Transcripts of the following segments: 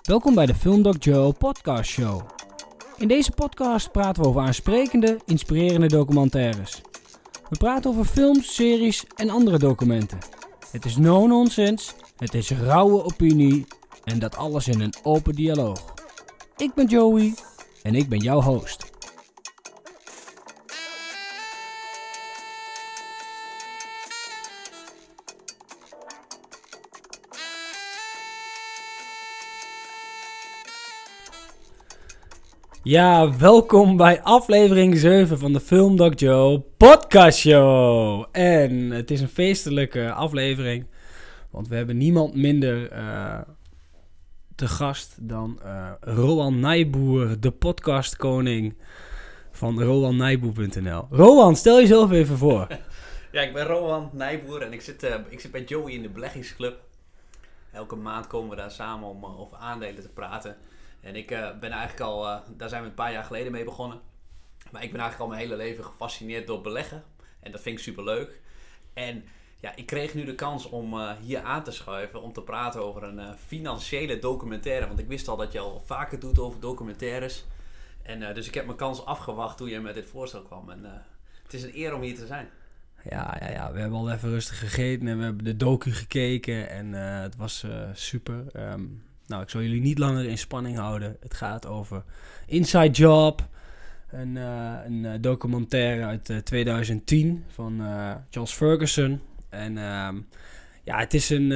Welkom bij de Filmdoc Joe podcast show. In deze podcast praten we over aansprekende, inspirerende documentaires. We praten over films, series en andere documenten. Het is no nonsense, het is rauwe opinie en dat alles in een open dialoog. Ik ben Joey en ik ben jouw host. Ja, welkom bij aflevering 7 van de Film Doc Joe podcast show. En het is een feestelijke aflevering, want we hebben niemand minder uh, te gast dan uh, Rowan Nijboer, de podcastkoning van roannijboer.nl. Rowan, stel jezelf even voor. ja, ik ben Rowan Nijboer en ik zit, uh, ik zit bij Joey in de beleggingsclub. Elke maand komen we daar samen om over aandelen te praten. En ik uh, ben eigenlijk al, uh, daar zijn we een paar jaar geleden mee begonnen. Maar ik ben eigenlijk al mijn hele leven gefascineerd door beleggen. En dat vind ik super leuk. En ja, ik kreeg nu de kans om uh, hier aan te schuiven om te praten over een financiële documentaire. Want ik wist al dat je al vaker doet over documentaires. En dus ik heb mijn kans afgewacht toen je met dit voorstel kwam. En het is een eer om hier te zijn. Ja, ja, ja, we hebben al even rustig gegeten en we hebben de docu gekeken en het was super. Um, nou, ik zal jullie niet langer in spanning houden. Het gaat over Inside Job. Een, uh, een uh, documentaire uit uh, 2010 van Charles Ferguson. En ehm, ja, het is een.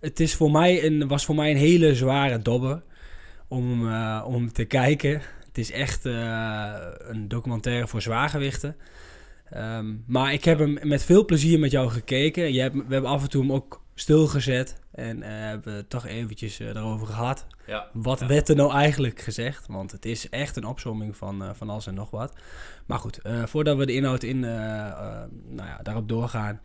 het is voor mij een, was voor mij een hele zware dobber om, om te kijken. Het is echt een documentaire voor zwaargewichten. Um, maar ik heb hem met veel plezier met jou gekeken. Je hebt, we hebben af en toe hem ook stilgezet. En uh, hebben we toch eventjes uh, erover gehad. Ja, wat ja. werd er nou eigenlijk gezegd? Want het is echt een opzomming van, uh, van alles en nog wat. Maar goed, voordat we de inhoud in, nou ja, daarop doorgaan...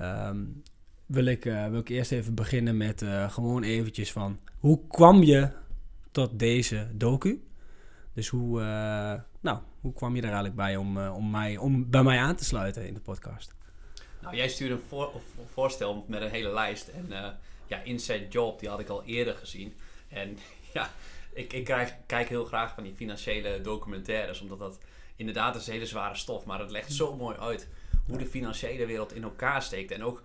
Um, wil, ik, wil ik eerst even beginnen met gewoon eventjes van... Hoe kwam je tot deze docu? Dus hoe, nou, hoe kwam je er eigenlijk bij om, om, mij, om bij mij aan te sluiten in de podcast? Nou, jij stuurde een voor, voorstel met een hele lijst. En uh, ja, Inside Job, die had ik al eerder gezien. En ja, ik, ik kijk heel graag van die financiële documentaires. Omdat dat inderdaad is hele zware stof. Maar het legt zo mooi uit hoe de financiële wereld in elkaar steekt. En ook,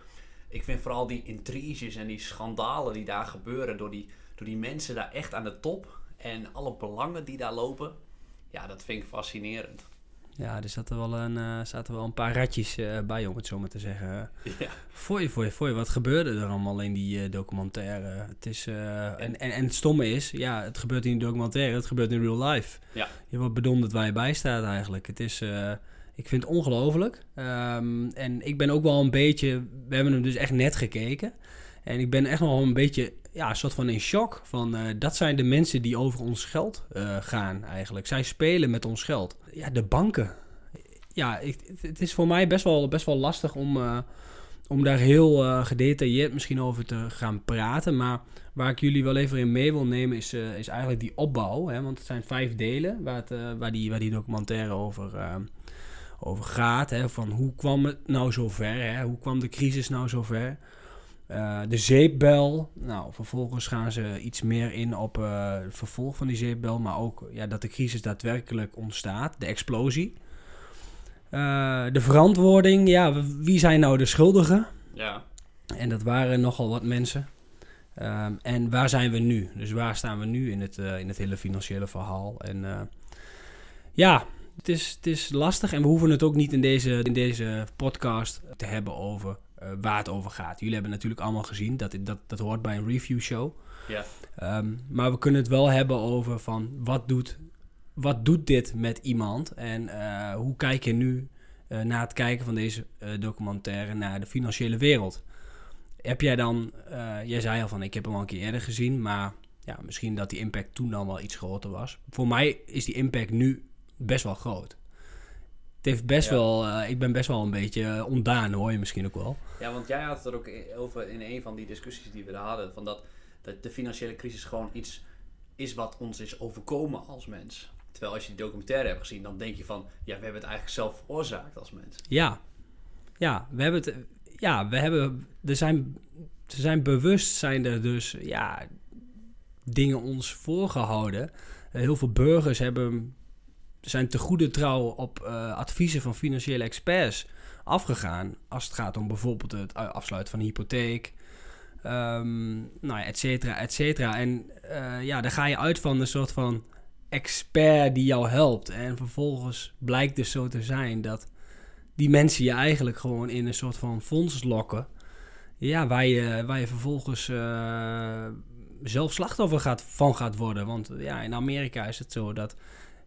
ik vind vooral die intriges en die schandalen die daar gebeuren. Door die, door die mensen daar echt aan de top. En alle belangen die daar lopen. Ja, dat vind ik fascinerend. Ja, er zaten wel een, uh, zaten wel een paar ratjes uh, bij, om het zo maar te zeggen. Ja. Fooi, fooi, fooi. Wat gebeurde er allemaal in die uh, documentaire? Het is, en, en, en het stomme is, ja, het gebeurt in de documentaire, het gebeurt in real life. Ja. Je wordt bedonderd waar je bij staat eigenlijk. Het is, ik vind het ongelooflijk. Um, en ik ben ook wel een beetje, we hebben hem dus echt net gekeken. En ik ben echt nog wel een beetje ja, een soort van in shock. Van, uh, dat zijn de mensen die over ons geld uh, gaan eigenlijk. Zij spelen met ons geld. Ja, de banken. Ja, ik, het is voor mij best wel, best wel lastig om, uh, om daar heel gedetailleerd misschien over te gaan praten. Maar waar ik jullie wel even in mee wil nemen is, is eigenlijk die opbouw. Hè? Want het zijn vijf delen waar, het, waar, die, waar die documentaire over, over gaat. Hè? Van hoe kwam het nou zover? Hè? Hoe kwam de crisis nou zover? Uh, de zeepbel. Nou, vervolgens gaan ze iets meer in op uh, het vervolg van die zeepbel. Maar ook ja, dat de crisis daadwerkelijk ontstaat. De explosie. Uh, de verantwoording. Ja, wie zijn nou de schuldigen? Ja. En dat waren nogal wat mensen. Um, en waar zijn we nu? Dus waar staan we nu in het, in het hele financiële verhaal? En ja, het is, het is lastig. En we hoeven het ook niet in deze, in deze podcast te hebben over uh, waar het over gaat. Jullie hebben natuurlijk allemaal gezien, dat, dat, dat hoort bij een review show. Ja. Um, maar we kunnen het wel hebben over van wat doet, wat doet dit met iemand en uh, hoe kijk je nu uh, na het kijken van deze documentaire naar de financiële wereld. Heb jij dan, jij zei al van ik heb hem al een keer eerder gezien, maar ja, misschien dat die impact toen dan wel iets groter was. Voor mij is die impact nu best wel groot heeft best wel, uh, ik ben best wel een beetje ontdaan, hoor je misschien ook wel. Ja, want jij had het er ook over in een van die discussies die we hadden, van dat, dat de financiële crisis gewoon iets is wat ons is overkomen als mens. Terwijl als je die documentaire hebt gezien, dan denk je van, ja, we hebben het eigenlijk zelf veroorzaakt als mens. Ja, ja, we hebben het, ja, we hebben, er zijn, er zijn bewust zijn er dus, ja, dingen ons voorgehouden. heel veel burgers hebben, zijn te goede trouw op adviezen van financiële experts afgegaan. Als het gaat om bijvoorbeeld het afsluiten van een hypotheek. Um, nou ja, et cetera, et cetera. En ja, dan ga je uit van een soort van expert die jou helpt. En vervolgens blijkt dus zo te zijn dat die mensen je eigenlijk gewoon in een soort van fonds lokken. Ja, waar je, waar je vervolgens zelf slachtoffer gaat, van gaat worden. Want ja, in Amerika is het zo dat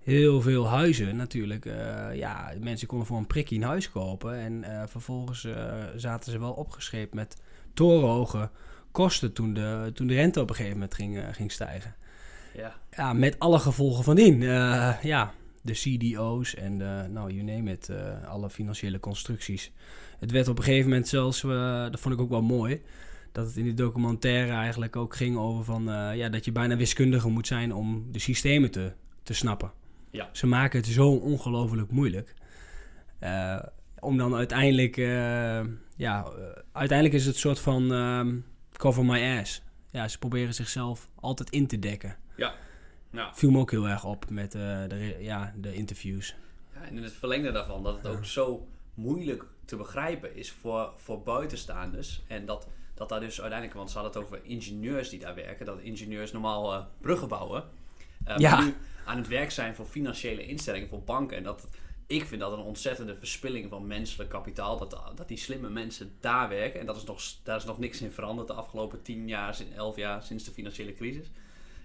heel veel huizen natuurlijk. Uh, ja, mensen konden voor een prikje een huis kopen. En uh, vervolgens zaten ze wel opgeschreven met torenhoge kosten toen de, toen de rente op een gegeven moment ging, ging stijgen. Ja. ja, met alle gevolgen van dien. Ja, de CDO's en de, nou, you name it, alle financiële constructies. Het werd op een gegeven moment zelfs, dat vond ik ook wel mooi, dat het in die documentaire eigenlijk ook ging over van, ja, dat je bijna wiskundige moet zijn om de systemen te, te snappen. Ja. Ze maken het zo ongelooflijk moeilijk. om dan uiteindelijk, ja, uiteindelijk is het een soort van um, cover my ass. Ja, ze proberen zichzelf altijd in te dekken. Ja. Nou. Viel me ook heel erg op met uh, de, ja, de interviews. Ja, en in het verlengde daarvan dat het ook zo moeilijk te begrijpen is voor, voor buitenstaanders. En dat, dat daar dus uiteindelijk, want ze hadden het over ingenieurs die daar werken, dat ingenieurs normaal uh, bruggen bouwen. Uh, ja. nu aan het werk zijn voor financiële instellingen, voor banken. En dat ik vind dat een ontzettende verspilling van menselijk kapitaal. Dat, dat die slimme mensen daar werken. En dat is nog, daar is nog niks in veranderd de afgelopen tien jaar, elf jaar sinds de financiële crisis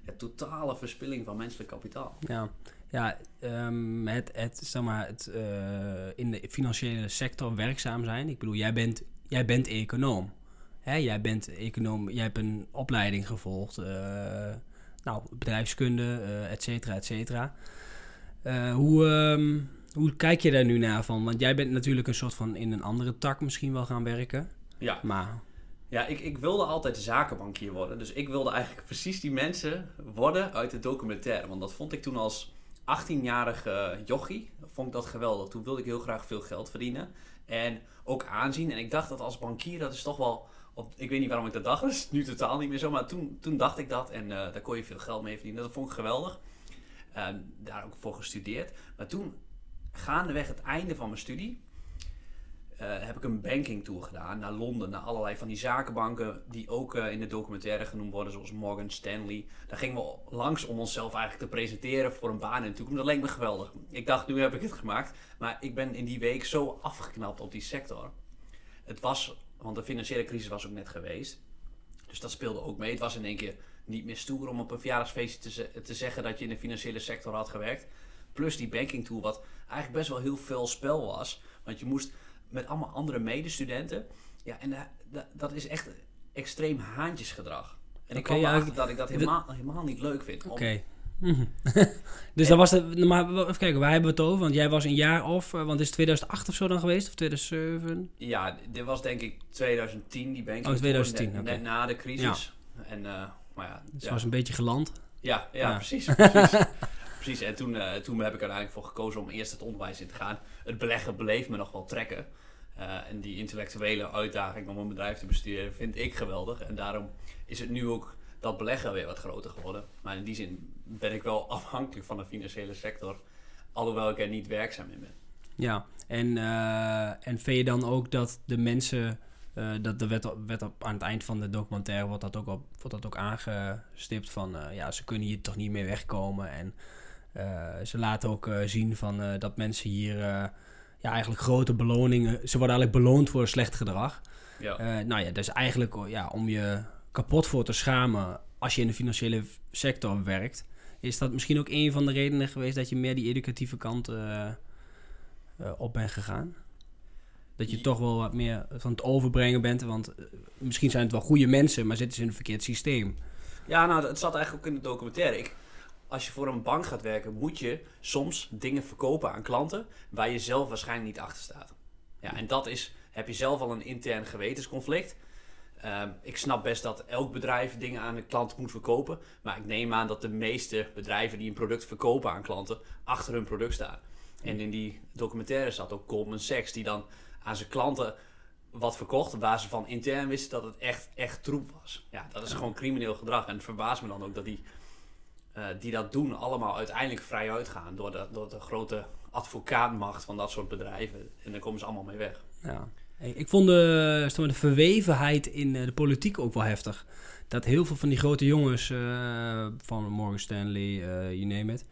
ja, totale verspilling van menselijk kapitaal. Ja, ja um, het, het, zeg maar, het uh, in de financiële sector werkzaam zijn. Ik bedoel, jij bent, jij bent econoom. Hè? Jij bent econoom, jij hebt een opleiding gevolgd. Uh, nou, bedrijfskunde, uh, et cetera, et cetera. hoe, um, hoe kijk je daar nu naar van? Want jij bent natuurlijk een soort van in een andere tak misschien wel gaan werken. Ja. Maar ja, ik, ik wilde altijd zakenbankier worden. Dus ik wilde eigenlijk precies die mensen worden uit de documentaire. Want dat vond ik toen als 18-jarige jochie, vond ik dat geweldig. Toen wilde ik heel graag veel geld verdienen. En ook aanzien. En ik dacht dat als bankier, dat is toch wel... Op, ik weet niet waarom ik dat dacht, dat is nu totaal niet meer zo. Maar toen, toen dacht ik dat en uh, daar kon je veel geld mee verdienen. Dat vond ik geweldig. Uh, daar ook voor gestudeerd. Maar toen, gaandeweg het einde van mijn studie uh, heb ik een banking tour gedaan naar Londen, naar allerlei van die zakenbanken die ook uh, in de documentaire genoemd worden, zoals Morgan Stanley. Daar gingen we langs om onszelf eigenlijk te presenteren voor een baan in de toekomst. Dat leek me geweldig. Ik dacht, nu heb ik het gemaakt. Maar ik ben in die week zo afgeknapt op die sector. Het was, want de financiële crisis was ook net geweest. Dus dat speelde ook mee. Het was in één keer niet meer stoer om op een verjaardagsfeestje te, te zeggen dat je in de financiële sector had gewerkt. Plus die banking tour, wat eigenlijk best wel heel veel spel was. Want je moest met allemaal andere medestudenten. Ja, en dat is echt extreem haantjesgedrag. En ik kwam ja, erachter dat ik dat helemaal, helemaal niet leuk vind. Oké. Mhm. dus dan was het, maar even kijken, waar hebben we het over? Want jij was een jaar of, eh, want is het 2008 of zo dan geweest, of 2007? Ja, dit was denk ik 2010, die banking. Oh, 2010, net, net, na de crisis. En, uh, maar ja, dus ja. was een beetje geland. Ja, ja, precies. precies. precies. En toen, uh, toen heb ik er eigenlijk voor gekozen om eerst het onderwijs in te gaan. Het beleggen bleef me nog wel trekken. Uh, en die intellectuele uitdaging om een bedrijf te besturen vind ik geweldig. En daarom is het nu ook dat beleggen weer wat groter geworden. Maar in die zin ben ik wel afhankelijk van de financiële sector. Alhoewel ik er niet werkzaam in ben. Ja, en, uh, en vind je dan ook dat de mensen... Uh, dat de wet, wet op, aan het eind van de documentaire wordt dat ook, op, wordt dat ook aangestipt van... ja, ze kunnen hier toch niet meer wegkomen. En ze laten ook zien van, dat mensen hier ja, eigenlijk grote beloningen. Ze worden eigenlijk beloond voor slecht gedrag. Ja. Nou ja, dus eigenlijk ja, om je kapot voor te schamen als je in de financiële sector werkt, is dat misschien ook een van de redenen geweest dat je meer die educatieve kant uh, uh, op bent gegaan? Dat je toch wel wat meer van het overbrengen bent, want misschien zijn het wel goede mensen, maar zitten ze in een verkeerd systeem. Ja, nou, het zat eigenlijk ook in de documentaire. Ik, als je voor een bank gaat werken, moet je soms dingen verkopen aan klanten waar je zelf waarschijnlijk niet achter staat. Ja, en dat is, heb je zelf al een intern gewetensconflict. Ehm, ik snap best dat elk bedrijf dingen aan een klant moet verkopen. Maar ik neem aan dat de meeste bedrijven die een product verkopen aan klanten, achter hun product staan. En in die documentaire zat ook Goldman Sachs, die dan aan zijn klanten wat verkocht waar ze van intern wisten dat het echt, echt troep was. Ja, dat is gewoon crimineel gedrag. En het verbaast me dan ook dat die, eh, die dat doen allemaal uiteindelijk vrij uitgaan door de, door de grote advocaatmacht van dat soort bedrijven. En daar komen ze allemaal mee weg. Ja. Ik vond de, de verwevenheid in eh, de politiek ook wel heftig. Dat heel veel van die grote jongens uh, van Morgan Stanley, uh, you name it,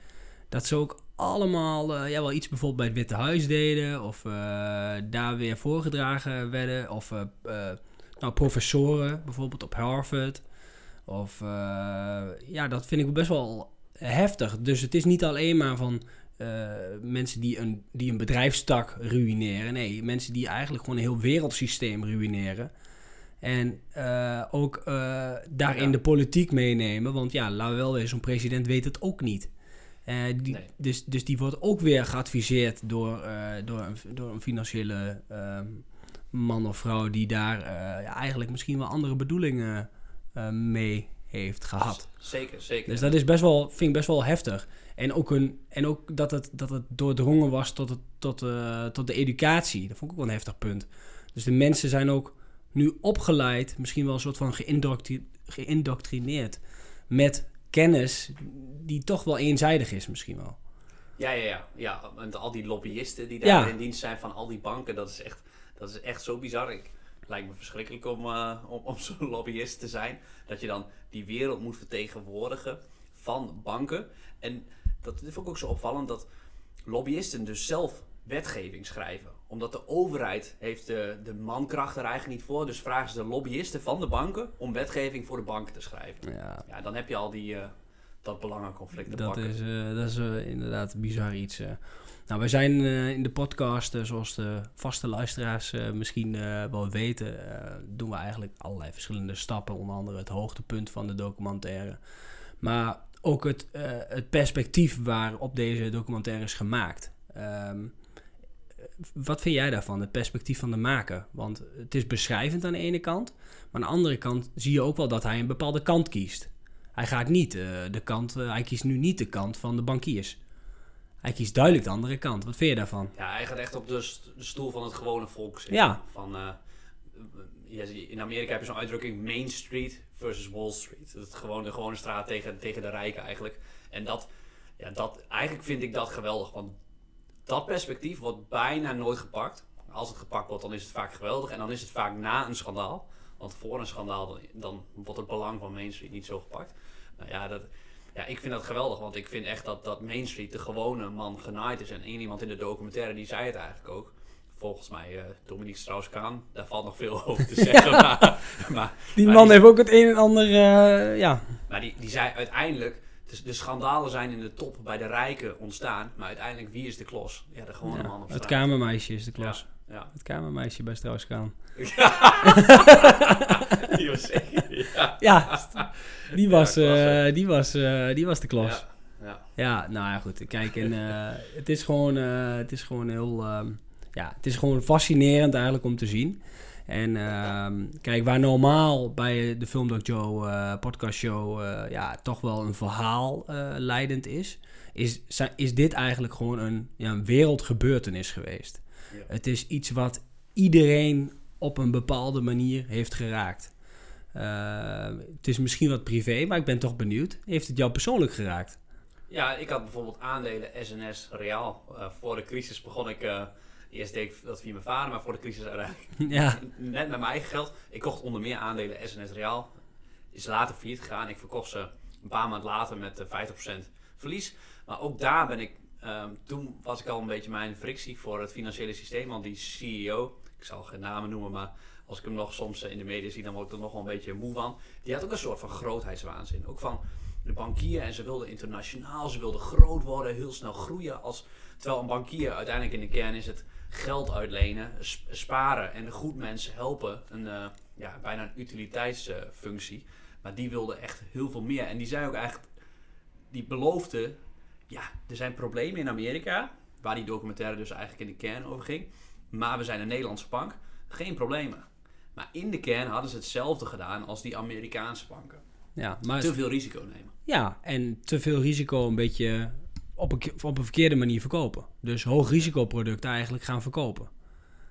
dat ze ook allemaal ja, wel iets bijvoorbeeld bij het Witte Huis deden of daar weer voorgedragen werden. Of nou, professoren bijvoorbeeld op Harvard. Of ja, dat vind ik best wel heftig. Dus het is niet alleen maar van mensen die een, die een bedrijfstak ruïneren. Nee, mensen die eigenlijk gewoon een heel wereldsysteem ruïneren. En ook daarin ja. de politiek meenemen. Want ja, laten we wel weer, zo'n president weet het ook niet. Uh, die, nee. dus, dus die wordt ook weer geadviseerd door, uh, door, een, door een financiële uh, man of vrouw die daar ja, eigenlijk misschien wel andere bedoelingen mee heeft gehad. Zeker, zeker. Dus dat is best wel, vind ik best wel heftig. En ook, een, en ook dat, het, dat het doordrongen was tot, het, tot, tot de educatie. Dat vond ik ook wel een heftig punt. Dus de mensen zijn ook nu opgeleid, misschien wel een soort van geïndoctrineerd met kennis die toch wel eenzijdig is misschien wel. Ja, ja, ja. ja. En al die lobbyisten die daar ja. in dienst zijn van al die banken, dat is echt, dat is echt zo bizar. Ik, het lijkt me verschrikkelijk om, uh, om, om zo'n lobbyist te zijn. Dat je dan die wereld moet vertegenwoordigen van banken. En dat vond ik ook zo opvallend dat lobbyisten dus zelf wetgeving schrijven. Omdat de overheid heeft de, de mankracht er eigenlijk niet voor. Dus vragen ze de lobbyisten van de banken om wetgeving voor de banken te schrijven. Ja, ja dan heb je al die, uh, dat belangenconflict te dat pakken. Is, uh, dat is uh, inderdaad bizar iets. Nou, wij zijn in de podcast, zoals de vaste luisteraars misschien wel weten, doen we eigenlijk allerlei verschillende stappen. Onder andere het hoogtepunt van de documentaire. Maar ook het, het perspectief waarop deze documentaire is gemaakt. Um, wat vind jij daarvan, het perspectief van de maker? Want het is beschrijvend aan de ene kant, maar aan de andere kant zie je ook wel dat hij een bepaalde kant kiest. Hij gaat niet uh, de kant, uh, hij kiest nu niet de kant van de bankiers. Hij kiest duidelijk de andere kant. Wat vind je daarvan? Ja, hij gaat echt op de, de stoel van het gewone volk zitten. Ja. Van, uh, in Amerika heb je zo'n uitdrukking Main Street versus Wall Street. Dat is de gewone straat tegen, tegen de rijken eigenlijk. En dat, ja, dat, eigenlijk vind ik dat geweldig, want dat perspectief wordt bijna nooit gepakt. Als het gepakt wordt, dan is het vaak geweldig. En dan is het vaak na een schandaal. Want voor een schandaal, dan, dan wordt het belang van Main Street niet zo gepakt. Nou ja, dat, ja, ik vind dat geweldig. Want ik vind echt dat, dat Main Street de gewone man genaaid is. En iemand in de documentaire, die zei het eigenlijk ook. Volgens mij, uh, Dominique Strauss-Kaan. Daar valt nog veel over te zeggen. ja. maar, maar, die man heeft ook het een en ander, uh, ja. Maar die, die zei uiteindelijk dus de schandalen zijn in de top bij de rijken ontstaan. Maar uiteindelijk, wie is de klos? Ja, de gewone ja, man op Het kamermeisje is de klos. Ja, ja. Het kamermeisje bij Strauss-Kaan. die was zeker, ja. die was, uh, die was, die was de klos. Ja, ja. nou ja, goed. Kijk, en, het, is gewoon, het is gewoon heel... ja, het is gewoon fascinerend eigenlijk om te zien. En uh, kijk, waar normaal bij de Filmdoc Joe uh, podcast show uh, ja, toch wel een verhaal uh, leidend is, is, is dit eigenlijk gewoon een, ja, een wereldgebeurtenis geweest. Ja. Het is iets wat iedereen op een bepaalde manier heeft geraakt. het is misschien wat privé, maar ik ben toch benieuwd. Heeft het jou persoonlijk geraakt? Ja, ik had bijvoorbeeld aandelen SNS Real. voor de crisis begon ik Eerst deed ik dat via mijn vader, maar voor de crisis uiteindelijk. Ja. Net met mijn eigen geld. Ik kocht onder meer aandelen SNS Real. Is later failliet gegaan. Ik verkocht ze een paar maanden later met 50% verlies. Maar ook daar ben ik... Um, toen was ik al een beetje mijn frictie voor het financiële systeem. Want die CEO, ik zal geen namen noemen, maar als ik hem nog soms in de media zie, dan word ik er nog wel een beetje moe van. Die had ook een soort van grootheidswaanzin. Ook van de bankier en ze wilden internationaal, ze wilden groot worden, heel snel groeien. Als, terwijl een bankier uiteindelijk in de kern is het geld uitlenen, sparen en goed mensen helpen. Een, uh, ja, bijna een utiliteitsfunctie. maar die wilde echt heel veel meer. En die zei ook eigenlijk, die beloofde, ja, er zijn problemen in Amerika, waar die documentaire dus eigenlijk in de kern over ging. Maar we zijn een Nederlandse bank, geen problemen. Maar in de kern hadden ze hetzelfde gedaan als die Amerikaanse banken. Ja, maar te veel risico nemen. Ja, en te veel risico een beetje op een, op een verkeerde manier verkopen. Dus hoog risicoproducten eigenlijk gaan verkopen.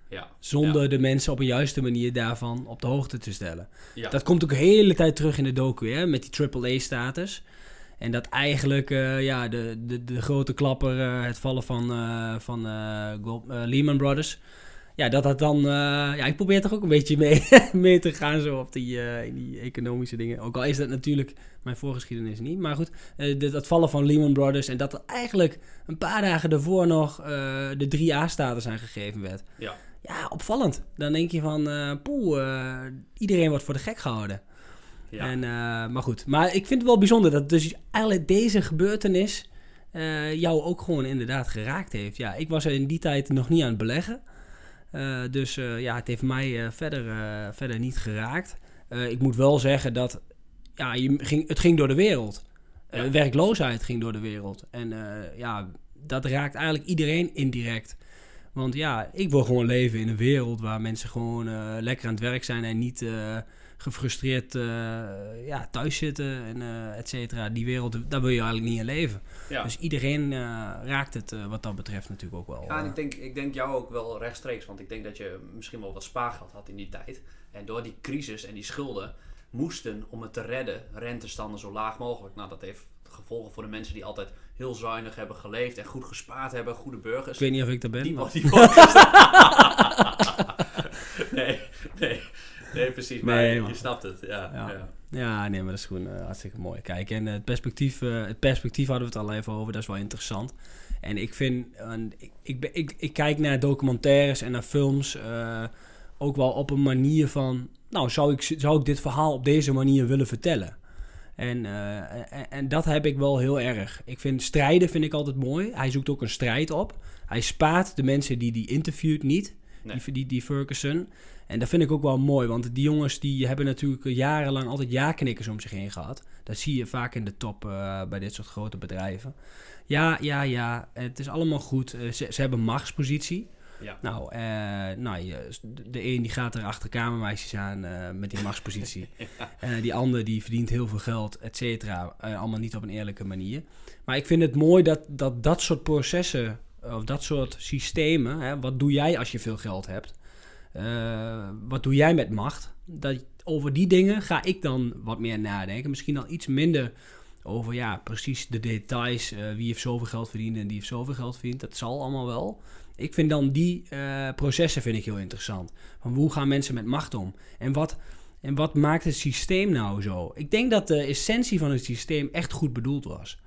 Ja. Zonder Ja. de mensen op een juiste manier daarvan op de hoogte te stellen. Ja. Dat komt ook de hele tijd terug in de docu, hè, met die AAA-status. En dat eigenlijk eh, ja, de, de, de grote klapper, eh, het vallen van, eh, van eh, Gold- eh, Lehman Brothers. Ja, dat dat dan... eh, ja, ik probeer toch ook een beetje mee, mee te gaan zo op die, eh, die economische dingen. Ook al is dat natuurlijk mijn voorgeschiedenis niet. Maar goed, de- dat vallen van Lehman Brothers. En dat er eigenlijk een paar dagen daarvoor nog de 3A-status aangegeven werd. Ja. Ja, opvallend. Dan denk je van, eh poeh, eh, iedereen wordt voor de gek gehouden. Ja. En, maar goed, maar ik vind het wel bijzonder dat dus eigenlijk deze gebeurtenis jou ook gewoon inderdaad geraakt heeft. Ja, ik was er in die tijd nog niet aan het beleggen. Eh, dus eh, ja, het heeft mij eh, verder, verder niet geraakt. Ik moet wel zeggen dat ja, je ging, het ging door de wereld. Ja. werkloosheid ging door de wereld. En ja, dat raakt eigenlijk iedereen indirect. Want ja, ik wil gewoon leven in een wereld waar mensen gewoon lekker aan het werk zijn en niet gefrustreerd eh, ja, thuis zitten en eh et cetera. Die wereld, daar wil je eigenlijk niet in leven. ja. Dus iedereen eh, raakt het wat dat betreft natuurlijk ook wel. Ja, en ik denk, ik denk jou ook wel rechtstreeks, want ik denk dat je misschien wel wat spaargeld had in die tijd. En door die crisis en die schulden moesten, om het te redden, rentestanden zo laag mogelijk. Nou, dat heeft gevolgen voor de mensen die altijd heel zuinig hebben geleefd en goed gespaard hebben, goede burgers. ik weet niet of ik daar ben. Die, maar- die nee, nee, nee, precies. Maar Nee, je, snapt het, ja. Ja. ja. Ja, nee, maar dat is gewoon eh, hartstikke mooi. Kijk, en het, perspectief, eh, het perspectief hadden we het al even over, dat is wel interessant. En ik vind, ik, ik, ik, ik kijk naar documentaires en naar films eh, ook wel op een manier van, nou, zou ik, zou ik dit verhaal op deze manier willen vertellen? En, en, en dat heb ik wel heel erg. Ik vind strijden vind ik altijd mooi. Hij zoekt ook een strijd op. Hij spaart de mensen die die interviewt niet. Nee. Die, die, die Ferguson. En dat vind ik ook wel mooi, want die jongens die hebben natuurlijk jarenlang altijd ja-knikkers om zich heen gehad. Dat zie je vaak in de top eh, bij dit soort grote bedrijven. Ja, ja, ja, het is allemaal goed. Eh, ze, ze hebben machtspositie. Ja. Nou, eh, nou de een die gaat er achter kamermeisjes aan met die machtspositie. Die ander die verdient heel veel geld, et cetera. Allemaal niet op een eerlijke manier. Maar ik vind het mooi dat dat, dat soort processen, of dat soort systemen... Hè, wat doe jij als je veel geld hebt? Eh, wat doe jij met macht? Dat, over die dingen ga ik dan wat meer nadenken. Misschien dan iets minder over ja, precies de details. eh, wie heeft zoveel geld verdiend en die heeft zoveel geld verdiend. Dat zal allemaal wel. Ik vind dan die eh, processen vind ik heel interessant. Van hoe gaan mensen met macht om? En wat, en wat maakt het systeem nou zo? Ik denk dat de essentie van het systeem echt goed bedoeld was.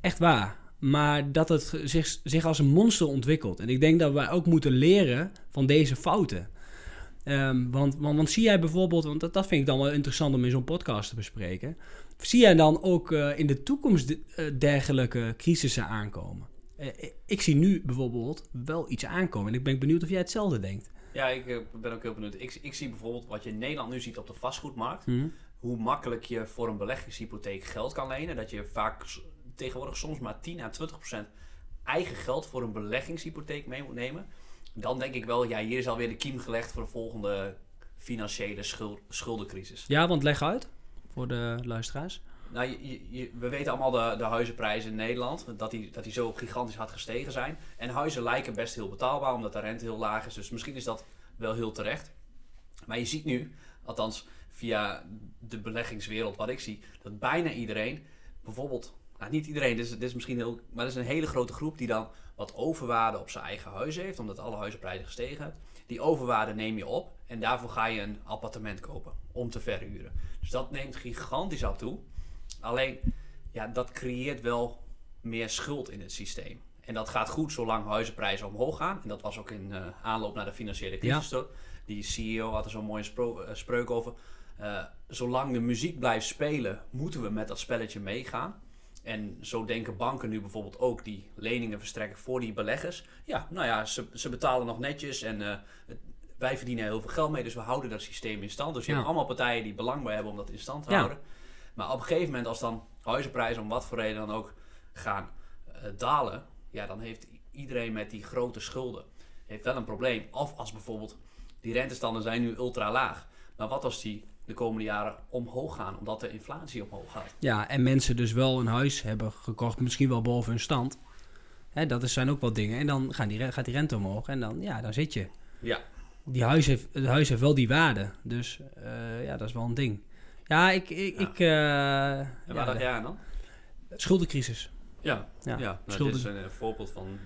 Echt waar. Maar dat het zich, zich als een monster ontwikkelt. En ik denk dat wij ook moeten leren van deze fouten. Ehm, want, want, want zie jij bijvoorbeeld, want dat, dat vind ik dan wel interessant om in zo'n podcast te bespreken. Zie jij dan ook eh, in de toekomst de- eh, dergelijke crisissen aankomen? Eh, ik- zie nu bijvoorbeeld wel iets aankomen. En ik ben benieuwd of jij hetzelfde denkt. Ja, ik ben ook heel benieuwd. Ik, ik zie bijvoorbeeld wat je in Nederland nu ziet op de vastgoedmarkt. Hm? hoe makkelijk je voor een beleggingshypotheek geld kan lenen. Dat je vaak tegenwoordig soms maar 10 à 20 procent eigen geld voor een beleggingshypotheek mee moet nemen. Dan denk ik wel, ja, hier is alweer de kiem gelegd voor de volgende financiële schul- schuldencrisis. Ja, want leg uit voor de luisteraars. Nou, je, je- je- we weten allemaal de, de huizenprijzen in Nederland, dat die, dat die zo gigantisch hard gestegen zijn. En huizen lijken best heel betaalbaar, omdat de rente heel laag is. Dus misschien is dat wel heel terecht. Maar je ziet nu, althans via de beleggingswereld wat ik zie, dat bijna iedereen, bijvoorbeeld, nou niet iedereen, dit is, dit is misschien heel, maar er is een hele grote groep die dan wat overwaarde op zijn eigen huis heeft, omdat alle huizenprijzen gestegen zijn. Die overwaarde neem je op en daarvoor ga je een appartement kopen om te verhuren. Dus dat neemt gigantisch af toe. Alleen, ja, dat creëert wel meer schuld in het systeem. En dat gaat goed zolang huizenprijzen omhoog gaan. En dat was ook in eh, aanloop naar de financiële crisis. Die CEO had er zo'n mooie eh, spreuk over. Eh, zolang de muziek blijft spelen, moeten we met dat spelletje meegaan. En zo denken banken nu bijvoorbeeld ook die leningen verstrekken voor die beleggers. Ja, nou ja, ze, ze betalen nog netjes en eh, het- wij verdienen heel veel geld mee, dus we houden dat systeem in stand. Dus je Ja. hebt allemaal partijen die belang bij hebben om dat in stand te Ja. houden. Maar op een gegeven moment, als dan huizenprijzen om wat voor reden dan ook gaan eh, dalen, ja, dan heeft iedereen met die grote schulden heeft wel een probleem. Of als bijvoorbeeld die rentestanden zijn nu ultra laag. Maar wat als die de komende jaren omhoog gaan, omdat de inflatie omhoog gaat? Ja, en mensen dus wel een huis hebben gekocht, misschien wel boven hun stand. Hè, dat is- zijn ook wel dingen. En dan gaan die, gaat die rente omhoog en dan, ja, dan zit je. Ja. Die huis heeft, het huis heeft wel die waarde. Dus eh, ja, dat is wel een ding. Ja, ik... ik, Ja. ik eh, En ja, waar aan dan? Schuldencrisis. Ja, Ja, ja. Nou, dit is een eh, voorbeeld van...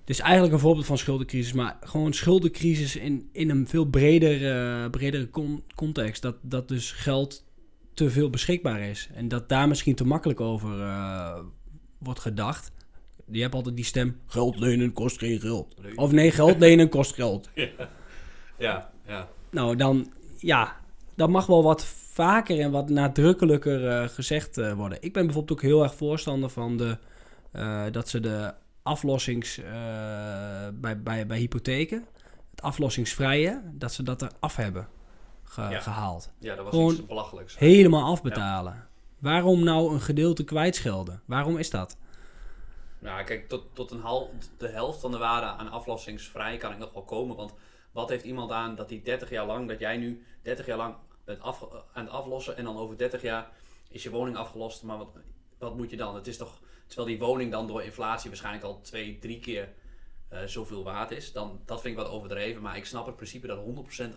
Het is eigenlijk een voorbeeld van schuldencrisis, maar gewoon schuldencrisis in, in een veel breder, eh, bredere con- context. Dat, dat dus geld te veel beschikbaar is. En dat daar misschien te makkelijk over eh, wordt gedacht. Je hebt altijd die stem, geld lenen kost geen geld. Of nee, geld lenen kost geld. Ja, ja. Nou, dan, ja, dat mag wel wat vaker en wat nadrukkelijker eh, gezegd worden. Ik ben bijvoorbeeld ook heel erg voorstander van de, dat ze de aflossings eh, bij, bij, bij hypotheken, het aflossingsvrije, dat ze dat er af hebben ge- Ja. gehaald. Ja, dat was Gewoon iets belachelijks. Helemaal afbetalen. Waarom nou een gedeelte kwijtschelden? Waarom is dat? Nou, kijk, tot, tot een hal, de helft van de waarde aan aflossingsvrij kan ik nog wel komen. Want wat heeft iemand aan dat die 30 jaar lang, dat jij nu 30 jaar lang bent af, aan het aflossen en dan over 30 jaar is je woning afgelost. Maar wat, wat moet je dan? Het is toch, terwijl die woning dan door inflatie waarschijnlijk al twee, drie keer eh, zoveel waard is. Dan, dat vind ik wat overdreven. Maar ik snap het principe dat 100%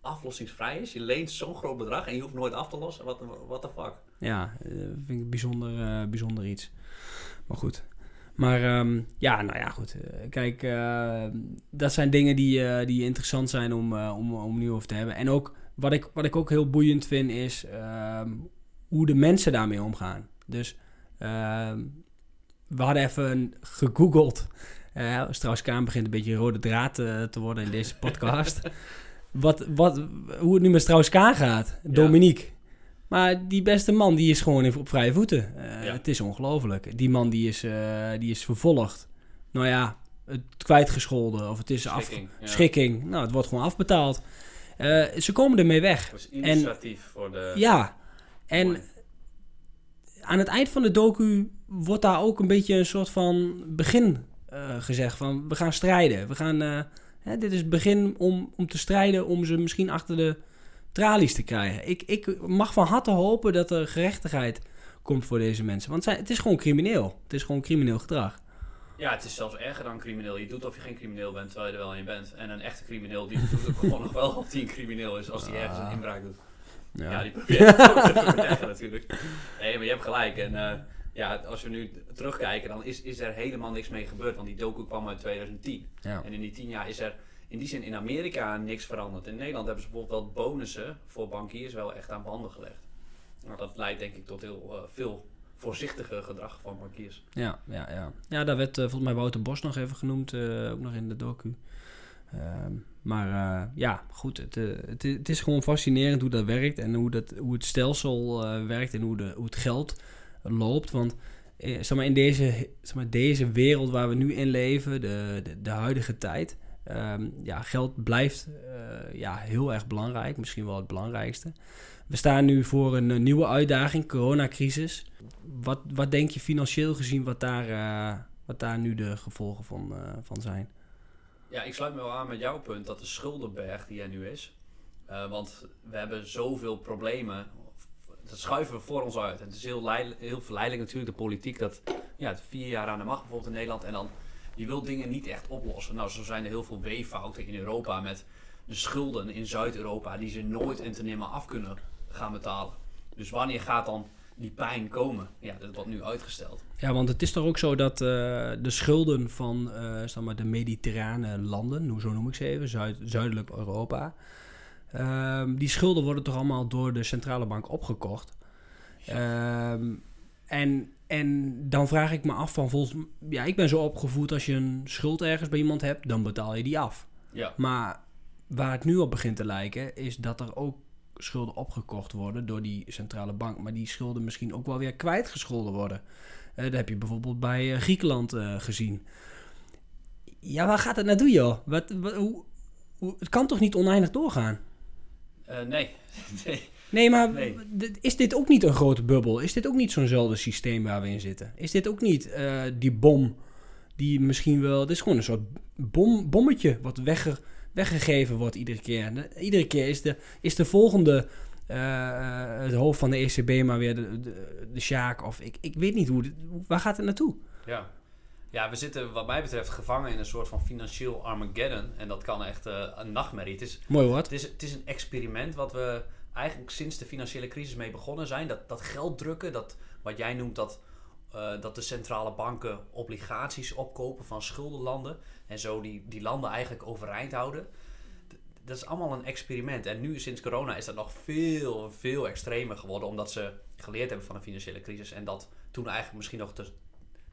aflossingsvrij is. Je leent zo'n groot bedrag en je hoeft nooit af te lossen. Wat the fuck? Ja, eh, vind ik bijzonder, eh, bijzonder iets. Maar goed. Maar ehm, ja, nou ja, goed. Kijk, dat zijn dingen die, die interessant zijn om, om, om nu over te hebben. En ook wat ik, wat ik ook heel boeiend vind is ehm, hoe de mensen daarmee omgaan. Dus ehm, we hadden even gegoogeld. Uh, Strauss-Kaan begint een beetje rode draad eh, te worden in deze podcast. wat, wat, hoe het nu met Strauss-Kaan gaat. Dominique. Maar die beste man, die is gewoon op vrije voeten. Uh, Ja. Het is ongelooflijk. Die man, die is, die is vervolgd. Nou ja, het kwijtgescholden of het is Schikking, af... ja. Schikking. Nou, het wordt gewoon afbetaald. Ze komen ermee weg. Dat is initiatief voor de... Ja, en. Aan het eind van de docu wordt daar ook een beetje een soort van begin uh, gezegd. Van, we gaan strijden. We gaan... uh, Hè, dit is het begin om, om te strijden om ze misschien achter de tralies te krijgen. Ik, ik mag van harte hopen dat er gerechtigheid komt voor deze mensen. Want het is gewoon crimineel. Het is gewoon crimineel gedrag. Ja, het is zelfs erger dan crimineel. Je doet of je geen crimineel bent, terwijl je er wel in bent. En een echte crimineel, die doet gewoon nog wel of die een crimineel is als die ergens een inbraak doet. Ja, ja die ook te natuurlijk. Nee, maar je hebt gelijk. En uh, ja, als we nu terugkijken, dan is, is er helemaal niks mee gebeurd. Want die docu kwam uit 2010. Ja. En in die tien jaar is er in die zin in Amerika niks veranderd. In Nederland hebben ze bijvoorbeeld wel bonussen voor bankiers wel echt aan banden gelegd. Nou, dat leidt denk ik tot heel uh, veel voorzichtiger gedrag van bankiers. Ja, ja, ja. ja daar werd uh, volgens mij Wouter Bos nog even genoemd, uh, ook nog in de docu. Uh, maar uh, ja, goed, het, het, het, is gewoon fascinerend hoe dat werkt en hoe, dat, hoe het stelsel uh, werkt en hoe, de, hoe het geld loopt. Want eh, zeg maar, in deze, zeg maar, deze wereld waar we nu in leven, de, de, de huidige tijd, um, ja, geld blijft ja, heel erg belangrijk, misschien wel het belangrijkste. We staan nu voor een, nieuwe uitdaging, coronacrisis. Wat, wat denk je financieel gezien wat daar, wat daar nu de gevolgen van, van zijn? Ja, ik sluit me wel aan met jouw punt dat de schuldenberg die er nu is. Uh, want we hebben zoveel problemen. Dat schuiven we voor ons uit. En het is heel, heel verleidelijk natuurlijk, de politiek, dat ja, het vier jaar aan de macht bijvoorbeeld in Nederland. En dan, je wil dingen niet echt oplossen. Nou, zo zijn er heel veel weeffouten in Europa met de schulden in Zuid-Europa die ze nooit en te nimmer af kunnen gaan betalen. Dus wanneer gaat dan die pijn komen? Ja, dat wordt nu uitgesteld. Ja, want het is toch ook zo dat uh, de schulden van uh, zeg maar de mediterrane landen, zo noem ik ze even, Zuid zuidelijk Europa, uh, die schulden worden toch allemaal door de centrale bank opgekocht. Ja. Um, en, en dan vraag ik me af van volgens ja, ik ben zo opgevoed als je een schuld ergens bij iemand hebt, dan betaal je die af. Ja. Maar waar het nu op begint te lijken, is dat er ook schulden opgekocht worden door die centrale bank, maar die schulden misschien ook wel weer kwijtgescholden worden. Uh, dat heb je bijvoorbeeld bij uh, Griekenland uh, gezien. Ja, waar gaat het naartoe, joh? Wat, wat, hoe, hoe, het kan toch niet oneindig doorgaan? Nee. nee. Nee, maar nee. is dit ook niet een grote bubbel? Is dit ook niet zo'nzelfde systeem waar we in zitten? Is dit ook niet die bom die misschien wel... Dit is gewoon een soort bom, bommetje wat wegge, weggegeven wordt iedere keer. De, iedere keer is de, is de volgende... Uh, het hoofd van de ECB maar weer de, de, de Sjaak of ik, ik weet niet hoe, waar gaat het naartoe? Ja, Ja, we zitten wat mij betreft gevangen in een soort van financieel Armageddon. En dat kan echt uh, een nachtmerrie. Het is, Mooi woord. Het is, het is een experiment wat we eigenlijk sinds de financiële crisis mee begonnen zijn. Dat, dat geld drukken, dat, wat jij noemt dat, uh, dat de centrale banken obligaties opkopen van schuldenlanden. En zo die, die landen eigenlijk overeind houden. Dat is allemaal een experiment. En nu sinds corona is dat nog veel, veel extremer geworden. Omdat ze geleerd hebben van de financiële crisis. En dat toen eigenlijk misschien nog te,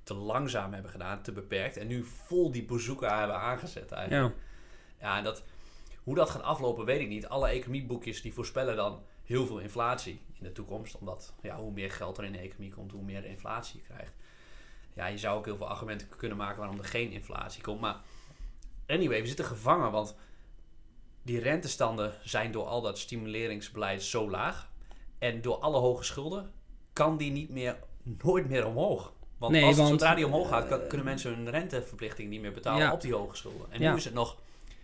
te langzaam hebben gedaan, te beperkt. En nu vol die bezoeken hebben aangezet eigenlijk. Ja, ja en dat, hoe dat gaat aflopen weet ik niet. Alle economieboekjes die voorspellen dan heel veel inflatie in de toekomst. Omdat ja, hoe meer geld er in de economie komt, hoe meer inflatie je krijgt. Ja, je zou ook heel veel argumenten kunnen maken waarom er geen inflatie komt. Maar anyway, we zitten gevangen, want die rentestanden zijn door al dat stimuleringsbeleid zo laag. En door alle hoge schulden kan die niet meer, nooit meer omhoog. Want, nee, als, want zodra die omhoog gaat, kunnen mensen hun renteverplichting niet meer betalen op die hoge schulden. En nu is het nog,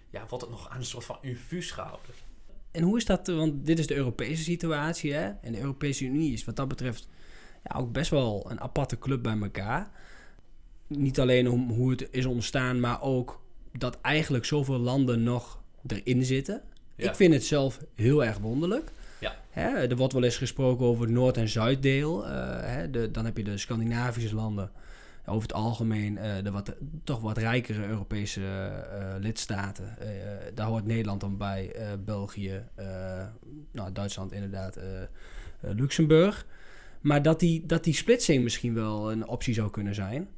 ja, wordt het nog aan een soort van infuus gehouden. En hoe is dat, want dit is de Europese situatie, hè? En de Europese Unie is wat dat betreft ja, ook best wel een aparte club bij elkaar. Niet alleen om hoe het is ontstaan, maar ook dat eigenlijk zoveel landen nog erin zitten. Ik vind het zelf heel erg wonderlijk. Ja. Hè, er wordt wel eens gesproken over het Noord- en Zuiddeel. Uh, hè, de, dan heb je de Scandinavische landen. Over het algemeen uh, de wat, toch wat rijkere Europese uh, lidstaten. daar hoort Nederland dan bij, België, nou, Duitsland inderdaad, Luxemburg. Maar dat die, dat die splitsing misschien wel een optie zou kunnen zijn.